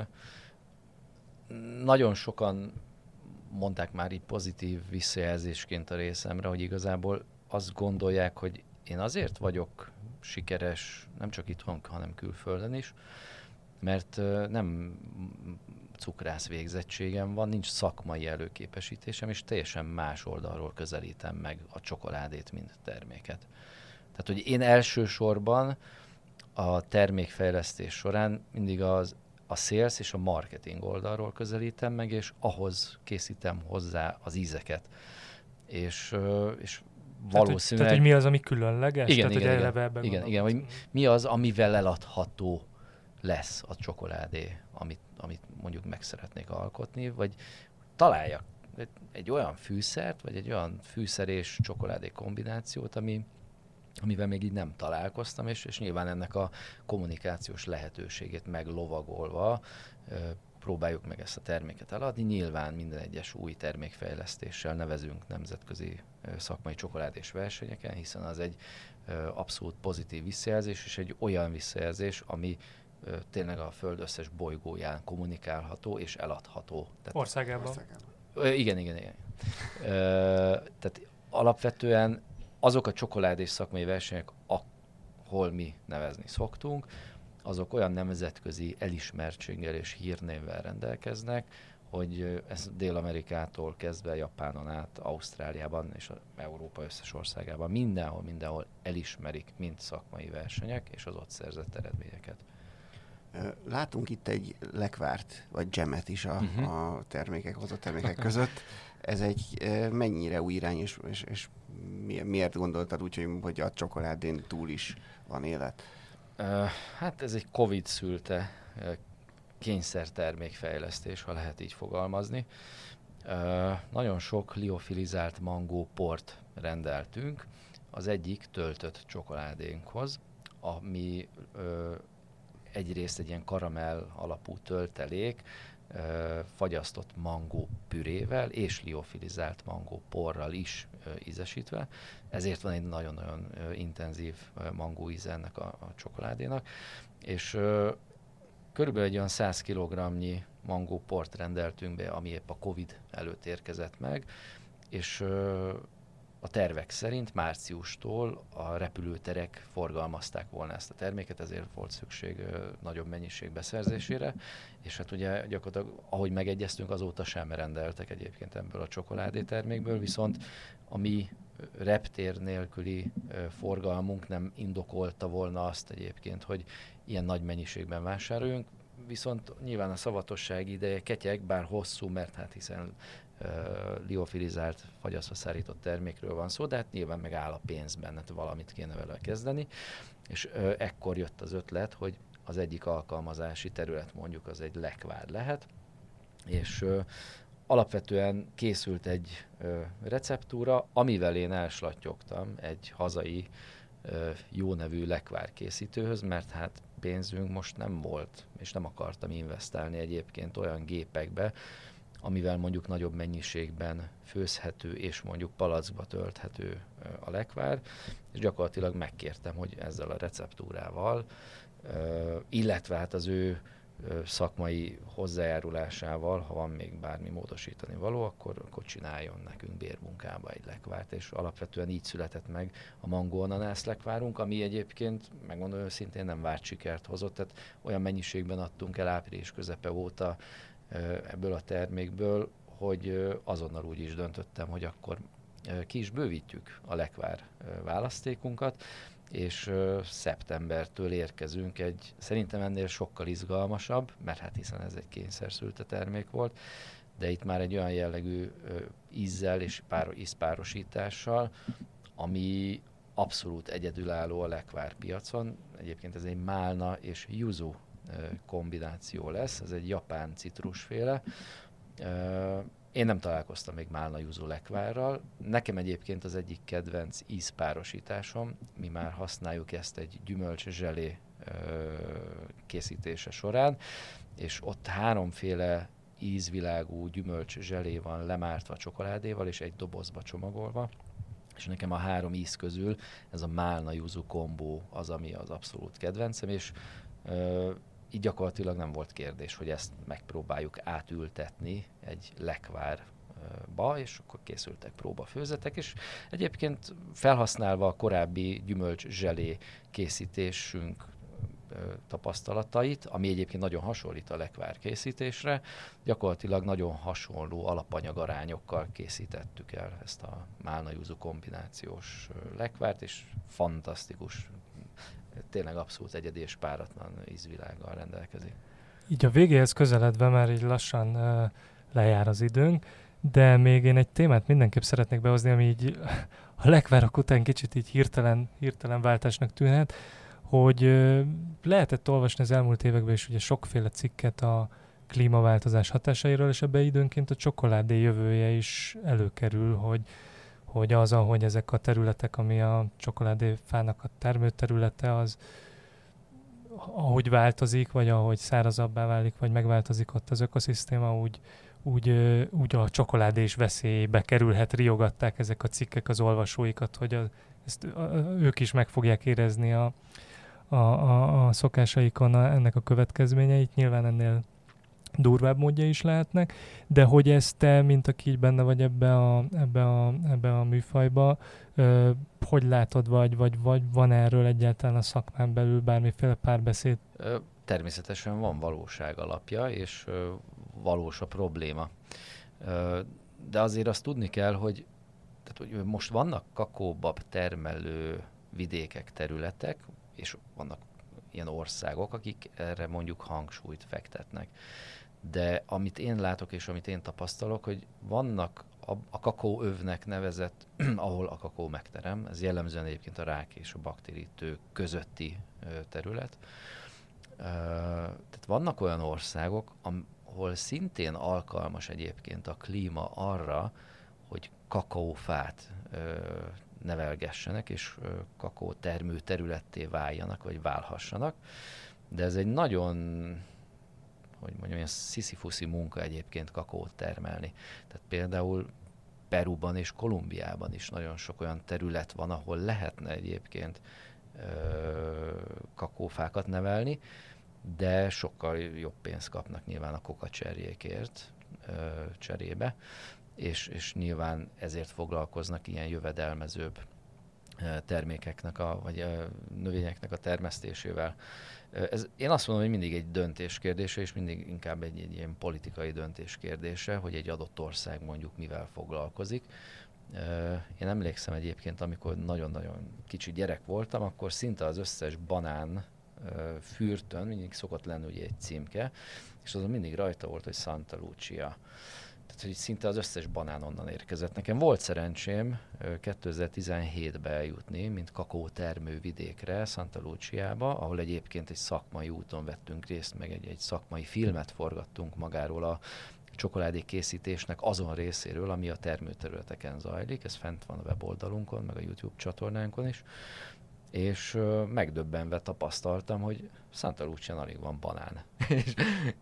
nagyon sokan mondták már így pozitív visszajelzésként a részemre, hogy igazából azt gondolják, hogy én azért vagyok sikeres, nem csak itthon, hanem külföldön is, mert nem cukrász végzettségem van, nincs szakmai előképesítésem, és teljesen más oldalról közelítem meg a csokoládét, mint terméket. Tehát, hogy én elsősorban a termékfejlesztés során mindig az, a sales és a marketing oldalról közelítem meg, és ahhoz készítem hozzá az ízeket. És, és valószínűleg... Tehát, tehát, hogy mi az, ami különleges? Igen, tehát, igen, igen, igen, igen, hogy mi az, amivel eladható lesz a csokoládé, amit, amit mondjuk meg szeretnék alkotni, vagy találjak egy, olyan fűszert, vagy egy olyan fűszer és csokoládé kombinációt, ami, amivel még így nem találkoztam, és, és nyilván ennek a kommunikációs lehetőségét meglovagolva próbáljuk meg ezt a terméket eladni. Nyilván minden egyes új termékfejlesztéssel nevezünk nemzetközi szakmai csokoládés versenyeken, hiszen az egy abszolút pozitív visszajelzés, és egy olyan visszajelzés, ami tényleg a Föld összes bolygóján kommunikálható és eladható. Tehát, Országában. Országában. Igen, igen, igen. tehát alapvetően azok a csokoládés szakmai versenyek, ahol mi nevezni szoktunk, azok olyan nemzetközi elismertséggel és hírnévvel rendelkeznek, hogy ez Dél-Amerikától kezdve Japánon át, Ausztráliában és Európa összes országában mindenhol, mindenhol elismerik mint szakmai versenyek és az ott szerzett eredményeket. Látunk itt egy lekvárt, vagy gemet is a, uh-huh. a termékek, hozott termékek között. Ez egy mennyire új irány, és, és, és miért gondoltad úgy, hogy, a csokoládén túl is van élet? Hát ez egy Covid szülte kényszer termékfejlesztés, ha lehet így fogalmazni. Nagyon sok liofilizált mangó port rendeltünk, az egyik töltött csokoládénkhoz, ami uh, egyrészt egy ilyen karamell alapú töltelék, fagyasztott mangó pürével és liofilizált mangó porral is ízesítve. Ezért van egy nagyon-nagyon intenzív mangó íze ennek a, a csokoládénak. És körülbelül egy olyan 100 kg-nyi mangó port rendeltünk be, ami épp a Covid előtt érkezett meg, és a tervek szerint márciustól a repülőterek forgalmazták volna ezt a terméket, ezért volt szükség ö, nagyobb mennyiség beszerzésére, és hát ugye gyakorlatilag, ahogy megegyeztünk, azóta sem rendeltek egyébként ebből a csokoládé termékből, viszont a mi reptér nélküli ö, forgalmunk nem indokolta volna azt egyébként, hogy ilyen nagy mennyiségben vásároljunk, viszont nyilván a szavatosság ideje ketyeg, bár hosszú, mert hát hiszen liofilizált, fagyasztva szárított termékről van szó, de hát nyilván meg áll a pénzben, hát valamit kéne vele kezdeni, és ekkor jött az ötlet, hogy az egyik alkalmazási terület mondjuk az egy lekvár lehet, és uh, alapvetően készült egy ö, receptúra, amivel én elslattyogtam egy hazai ö, jó nevű lekvárkészítőhöz, mert hát pénzünk most nem volt, és nem akartam investálni egyébként olyan gépekbe, amivel mondjuk nagyobb mennyiségben főzhető és mondjuk palackba tölthető a lekvár, és gyakorlatilag megkértem, hogy ezzel a receptúrával, illetve hát az ő szakmai hozzájárulásával, ha van még bármi módosítani való, akkor, akkor csináljon nekünk bérmunkába egy lekvárt, és alapvetően így született meg a mangó ananász lekvárunk, ami egyébként, megmondom őszintén, nem várt sikert hozott, tehát olyan mennyiségben adtunk el április közepe óta ebből a termékből, hogy azonnal úgy is döntöttem, hogy akkor ki is bővítjük a lekvár választékunkat, és szeptembertől érkezünk egy, szerintem ennél sokkal izgalmasabb, mert hát hiszen ez egy kényszerszülte termék volt, de itt már egy olyan jellegű ízzel és páro, ízpárosítással, ami abszolút egyedülálló a lekvár piacon. Egyébként ez egy málna és yuzu kombináció lesz, ez egy japán citrusféle. Én nem találkoztam még Málna Júzó lekvárral. Nekem egyébként az egyik kedvenc ízpárosításom, mi már használjuk ezt egy gyümölcs zselé készítése során, és ott háromféle ízvilágú gyümölcs zselé van lemártva csokoládéval, és egy dobozba csomagolva. És nekem a három íz közül ez a málna júzú kombó az, ami az abszolút kedvencem, és így gyakorlatilag nem volt kérdés, hogy ezt megpróbáljuk átültetni egy lekvárba, és akkor készültek próbafőzetek, és egyébként felhasználva a korábbi gyümölcs zselé készítésünk tapasztalatait, ami egyébként nagyon hasonlít a lekvár készítésre, gyakorlatilag nagyon hasonló alapanyagarányokkal készítettük el ezt a málnajúzó kombinációs lekvárt, és fantasztikus tényleg abszolút egyedi és páratlan ízvilággal rendelkezik. Így a végéhez közeledve már így lassan uh, lejár az időnk, de még én egy témát mindenképp szeretnék behozni, ami így a lekvárok után kicsit így hirtelen, hirtelen váltásnak tűnhet, hogy uh, lehetett olvasni az elmúlt években is ugye sokféle cikket a klímaváltozás hatásairól, és ebbe időnként a csokoládé jövője is előkerül, hogy hogy az, ahogy ezek a területek, ami a csokoládéfának a termőterülete, az ahogy változik, vagy ahogy szárazabbá válik, vagy megváltozik ott az ökoszisztéma, úgy, úgy, úgy a csokoládé is veszélybe kerülhet, riogatták ezek a cikkek az olvasóikat, hogy a, ezt a, ők is meg fogják érezni a, a, a, a szokásaikon a, ennek a következményeit. Nyilván ennél durvább módja is lehetnek, de hogy ezt te, mint aki így benne vagy ebbe a, ebbe a, ebbe a műfajba, ö, hogy látod, vagy, vagy, vagy van erről egyáltalán a szakmán belül bármiféle párbeszéd? Természetesen van valóság alapja, és ö, valós a probléma. Ö, de azért azt tudni kell, hogy, tehát, hogy most vannak kakóbab termelő vidékek, területek, és vannak ilyen országok, akik erre mondjuk hangsúlyt fektetnek de amit én látok és amit én tapasztalok, hogy vannak a, a kakaóövnek nevezett, ahol a kakaó megterem, ez jellemzően egyébként a rák és a baktérítő közötti ö, terület. Ö, tehát vannak olyan országok, ahol szintén alkalmas egyébként a klíma arra, hogy kakaófát ö, nevelgessenek, és ö, kakaó termő területté váljanak, vagy válhassanak. De ez egy nagyon hogy mondjam, ilyen sziszifuszi munka egyébként kakót termelni. Tehát például Peruban és Kolumbiában is nagyon sok olyan terület van, ahol lehetne egyébként ö, kakófákat nevelni, de sokkal jobb pénzt kapnak nyilván a kokacserjékért ö, cserébe, és, és nyilván ezért foglalkoznak ilyen jövedelmezőbb termékeknek, a, vagy a növényeknek a termesztésével. Ez, én azt mondom, hogy mindig egy döntés kérdése, és mindig inkább egy, egy ilyen politikai döntés kérdése, hogy egy adott ország mondjuk mivel foglalkozik. Én emlékszem egyébként, amikor nagyon-nagyon kicsi gyerek voltam, akkor szinte az összes banán fürtön mindig szokott lenni ugye egy címke, és azon mindig rajta volt, hogy Santa Lucia. Tehát, hogy szinte az összes banán onnan érkezett. Nekem volt szerencsém 2017-ben eljutni, mint kakaó termővidékre, Santa Luciába, ahol egyébként egy szakmai úton vettünk részt, meg egy, egy szakmai filmet forgattunk magáról a csokoládé készítésnek azon részéről, ami a termőterületeken zajlik. Ez fent van a weboldalunkon, meg a YouTube csatornánkon is. És uh, megdöbbenve tapasztaltam, hogy Santa Lucia alig van banán. és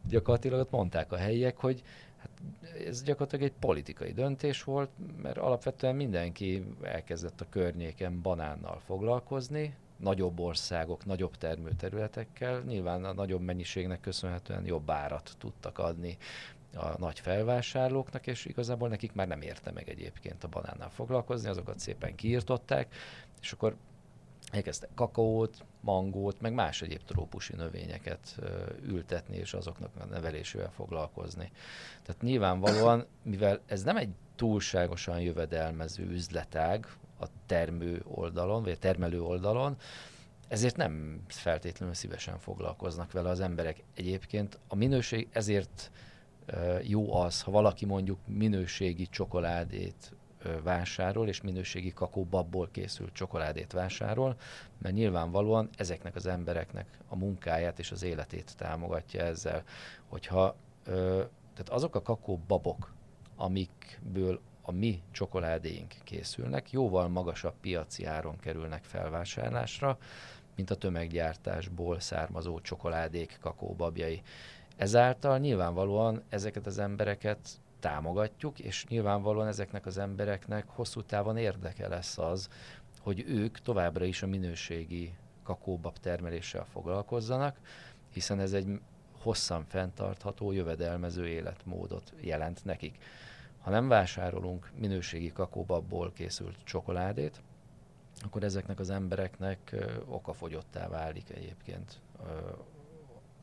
gyakorlatilag ott mondták a helyiek, hogy hát ez gyakorlatilag egy politikai döntés volt, mert alapvetően mindenki elkezdett a környéken banánnal foglalkozni, nagyobb országok, nagyobb termőterületekkel, nyilván a nagyobb mennyiségnek köszönhetően jobb árat tudtak adni a nagy felvásárlóknak, és igazából nekik már nem érte meg egyébként a banánnal foglalkozni, azokat szépen kiirtották, és akkor elkezdtek kakaót, mangót, meg más egyéb trópusi növényeket ültetni, és azoknak a nevelésével foglalkozni. Tehát nyilvánvalóan, mivel ez nem egy túlságosan jövedelmező üzletág a termő oldalon, vagy a termelő oldalon, ezért nem feltétlenül szívesen foglalkoznak vele az emberek. Egyébként a minőség ezért jó az, ha valaki mondjuk minőségi csokoládét vásárol, és minőségi kakaóbabból készült csokoládét vásárol, mert nyilvánvalóan ezeknek az embereknek a munkáját és az életét támogatja ezzel, hogyha tehát azok a kakaóbabok, amikből a mi csokoládéink készülnek, jóval magasabb piaci áron kerülnek felvásárlásra, mint a tömeggyártásból származó csokoládék, kakaóbabjai. Ezáltal nyilvánvalóan ezeket az embereket támogatjuk, és nyilvánvalóan ezeknek az embereknek hosszú távon érdeke lesz az, hogy ők továbbra is a minőségi kakóbab termeléssel foglalkozzanak, hiszen ez egy hosszan fenntartható, jövedelmező életmódot jelent nekik. Ha nem vásárolunk minőségi kakóbabból készült csokoládét, akkor ezeknek az embereknek okafogyottá válik egyébként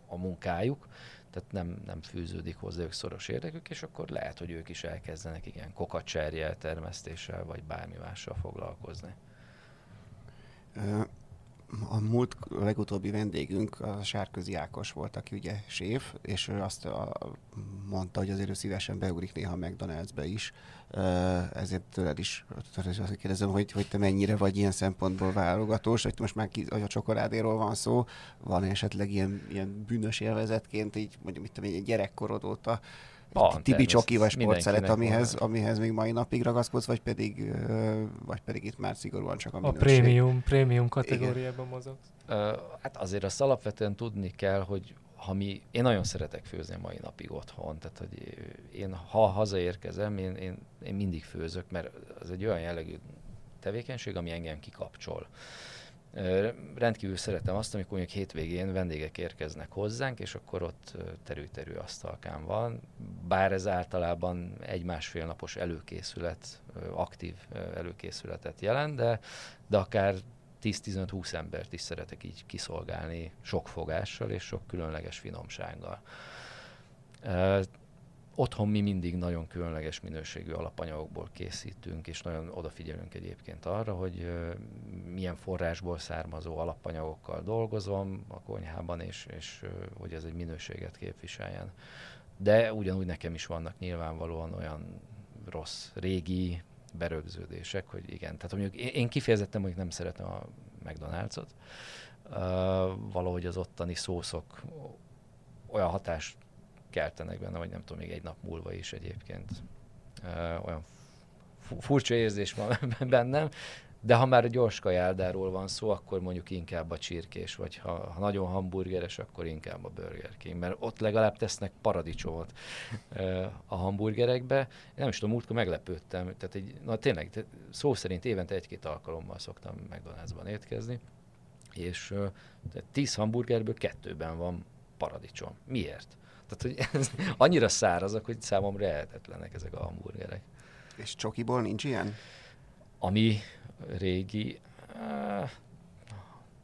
a munkájuk, tehát nem, nem fűződik hozzájuk szoros érdekük, és akkor lehet, hogy ők is elkezdenek igen kokacserjel termesztéssel, vagy bármi mással foglalkozni. A múlt a legutóbbi vendégünk a Sárközi Ákos volt, aki ugye séf, és ő azt a, mondta, hogy azért ő szívesen beugrik néha a McDonald'sbe is, ezért tőled is azt kérdezem, hogy, hogy te mennyire vagy ilyen szempontból válogatós, hogy most már ki, hogy a csokoládéról van szó, van esetleg ilyen, ilyen bűnös élvezetként, így mondjuk mit tudom, egy gyerekkorod óta van, Tibi Csoki vagy sportszelet, amihez, amihez még mai napig ragaszkodsz, vagy pedig, vagy pedig itt már szigorúan csak a minőség. A prémium, prémium kategóriában mozog. Uh, hát azért azt alapvetően tudni kell, hogy ha mi, én nagyon szeretek főzni a mai napig otthon, tehát hogy én ha hazaérkezem, én, én, én mindig főzök, mert az egy olyan jellegű tevékenység, ami engem kikapcsol. Uh, Rendkívül szeretem azt, amikor mondjuk hétvégén vendégek érkeznek hozzánk, és akkor ott terű-terű asztalkán van. Bár ez általában egy-másfél napos előkészület, aktív előkészületet jelent, de, de akár 10-15-20 embert is szeretek így kiszolgálni sok fogással és sok különleges finomsággal. Otthon mi mindig nagyon különleges minőségű alapanyagokból készítünk, és nagyon odafigyelünk egyébként arra, hogy milyen forrásból származó alapanyagokkal dolgozom a konyhában, és, és hogy ez egy minőséget képviseljen. De ugyanúgy nekem is vannak nyilvánvalóan olyan rossz, régi berögződések, hogy igen. Tehát mondjuk én kifejezetten mondjuk nem szeretem a McDonald's-ot, uh, valahogy az ottani szószok olyan hatást keltenek benne, vagy nem tudom, még egy nap múlva is egyébként. Olyan furcsa érzés van bennem, de ha már gyors kajáldáról van szó, akkor mondjuk inkább a csirkés, vagy ha, ha nagyon hamburgeres, akkor inkább a Burger King, mert ott legalább tesznek paradicsomot a hamburgerekbe. Nem is tudom, múltkor meglepődtem, tehát egy, na tényleg, tehát szó szerint évente egy-két alkalommal szoktam McDonald'sban étkezni, és uh, tíz hamburgerből kettőben van paradicsom. Miért? Tehát, hogy ez annyira szárazak, hogy számomra lehetetlenek ezek a hamburgerek. És csokiból nincs ilyen? Ami régi, uh,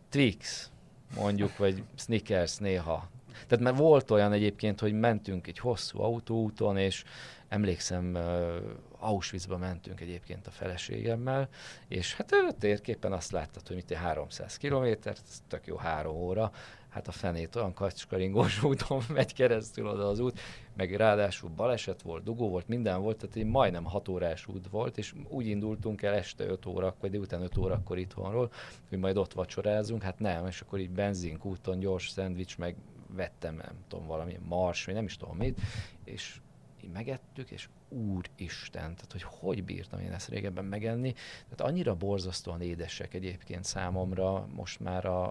Twix, mondjuk, vagy Snickers néha. Tehát mert volt olyan egyébként, hogy mentünk egy hosszú autóúton, és emlékszem, uh, Auschwitzba mentünk egyébként a feleségemmel, és hát a térképen azt láttad, hogy mit 300 kilométer, ez tök jó három óra, hát a fenét olyan kacskaringós úton megy keresztül oda az út, meg ráadásul baleset volt, dugó volt, minden volt, tehát egy majdnem 6 órás út volt, és úgy indultunk el este 5 órakor, délután 5 órakor itthonról, hogy majd ott vacsorázunk, hát nem, és akkor így benzinkúton gyors szendvics, meg vettem, nem tudom, valami mars, vagy nem is tudom mit, és így megettük, és úristen, tehát hogy hogy bírtam én ezt régebben megenni. Tehát annyira borzasztóan édesek egyébként számomra most már a,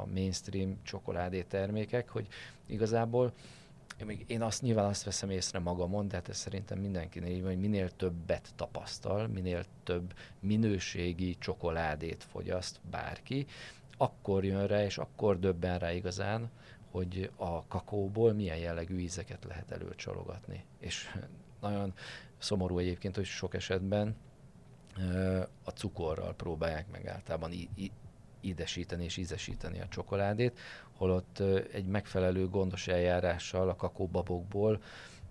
a mainstream csokoládé termékek, hogy igazából még, én azt nyilván azt veszem észre magamon, de hát ez szerintem mindenkinek így van, hogy minél többet tapasztal, minél több minőségi csokoládét fogyaszt bárki, akkor jön rá, és akkor döbben rá igazán, hogy a kakaóból milyen jellegű ízeket lehet előcsalogatni. És nagyon szomorú egyébként, hogy sok esetben a cukorral próbálják meg általában ídesíteni és ízesíteni a csokoládét, holott egy megfelelő gondos eljárással a kakóbabokból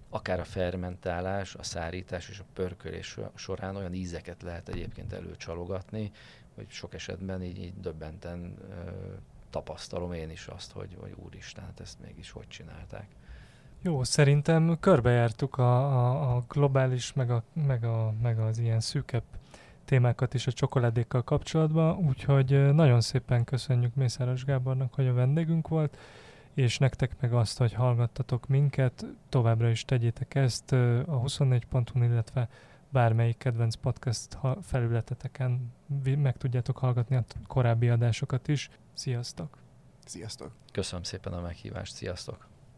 akár a fermentálás, a szárítás és a pörkölés során olyan ízeket lehet egyébként előcsalogatni, hogy sok esetben így, így döbbenten tapasztalom én is azt, hogy, hogy úristen, hát ezt mégis hogy csinálták. Jó, szerintem körbejártuk a, a, a globális, meg, a, meg, a, meg az ilyen szűkebb témákat is a csokoládékkal kapcsolatban, úgyhogy nagyon szépen köszönjük Mészáros Gábornak, hogy a vendégünk volt, és nektek meg azt, hogy hallgattatok minket, továbbra is tegyétek ezt a 24.hu, illetve bármelyik kedvenc podcast felületeteken meg tudjátok hallgatni a korábbi adásokat is. Sziasztok! Sziasztok! Köszönöm szépen a meghívást, sziasztok!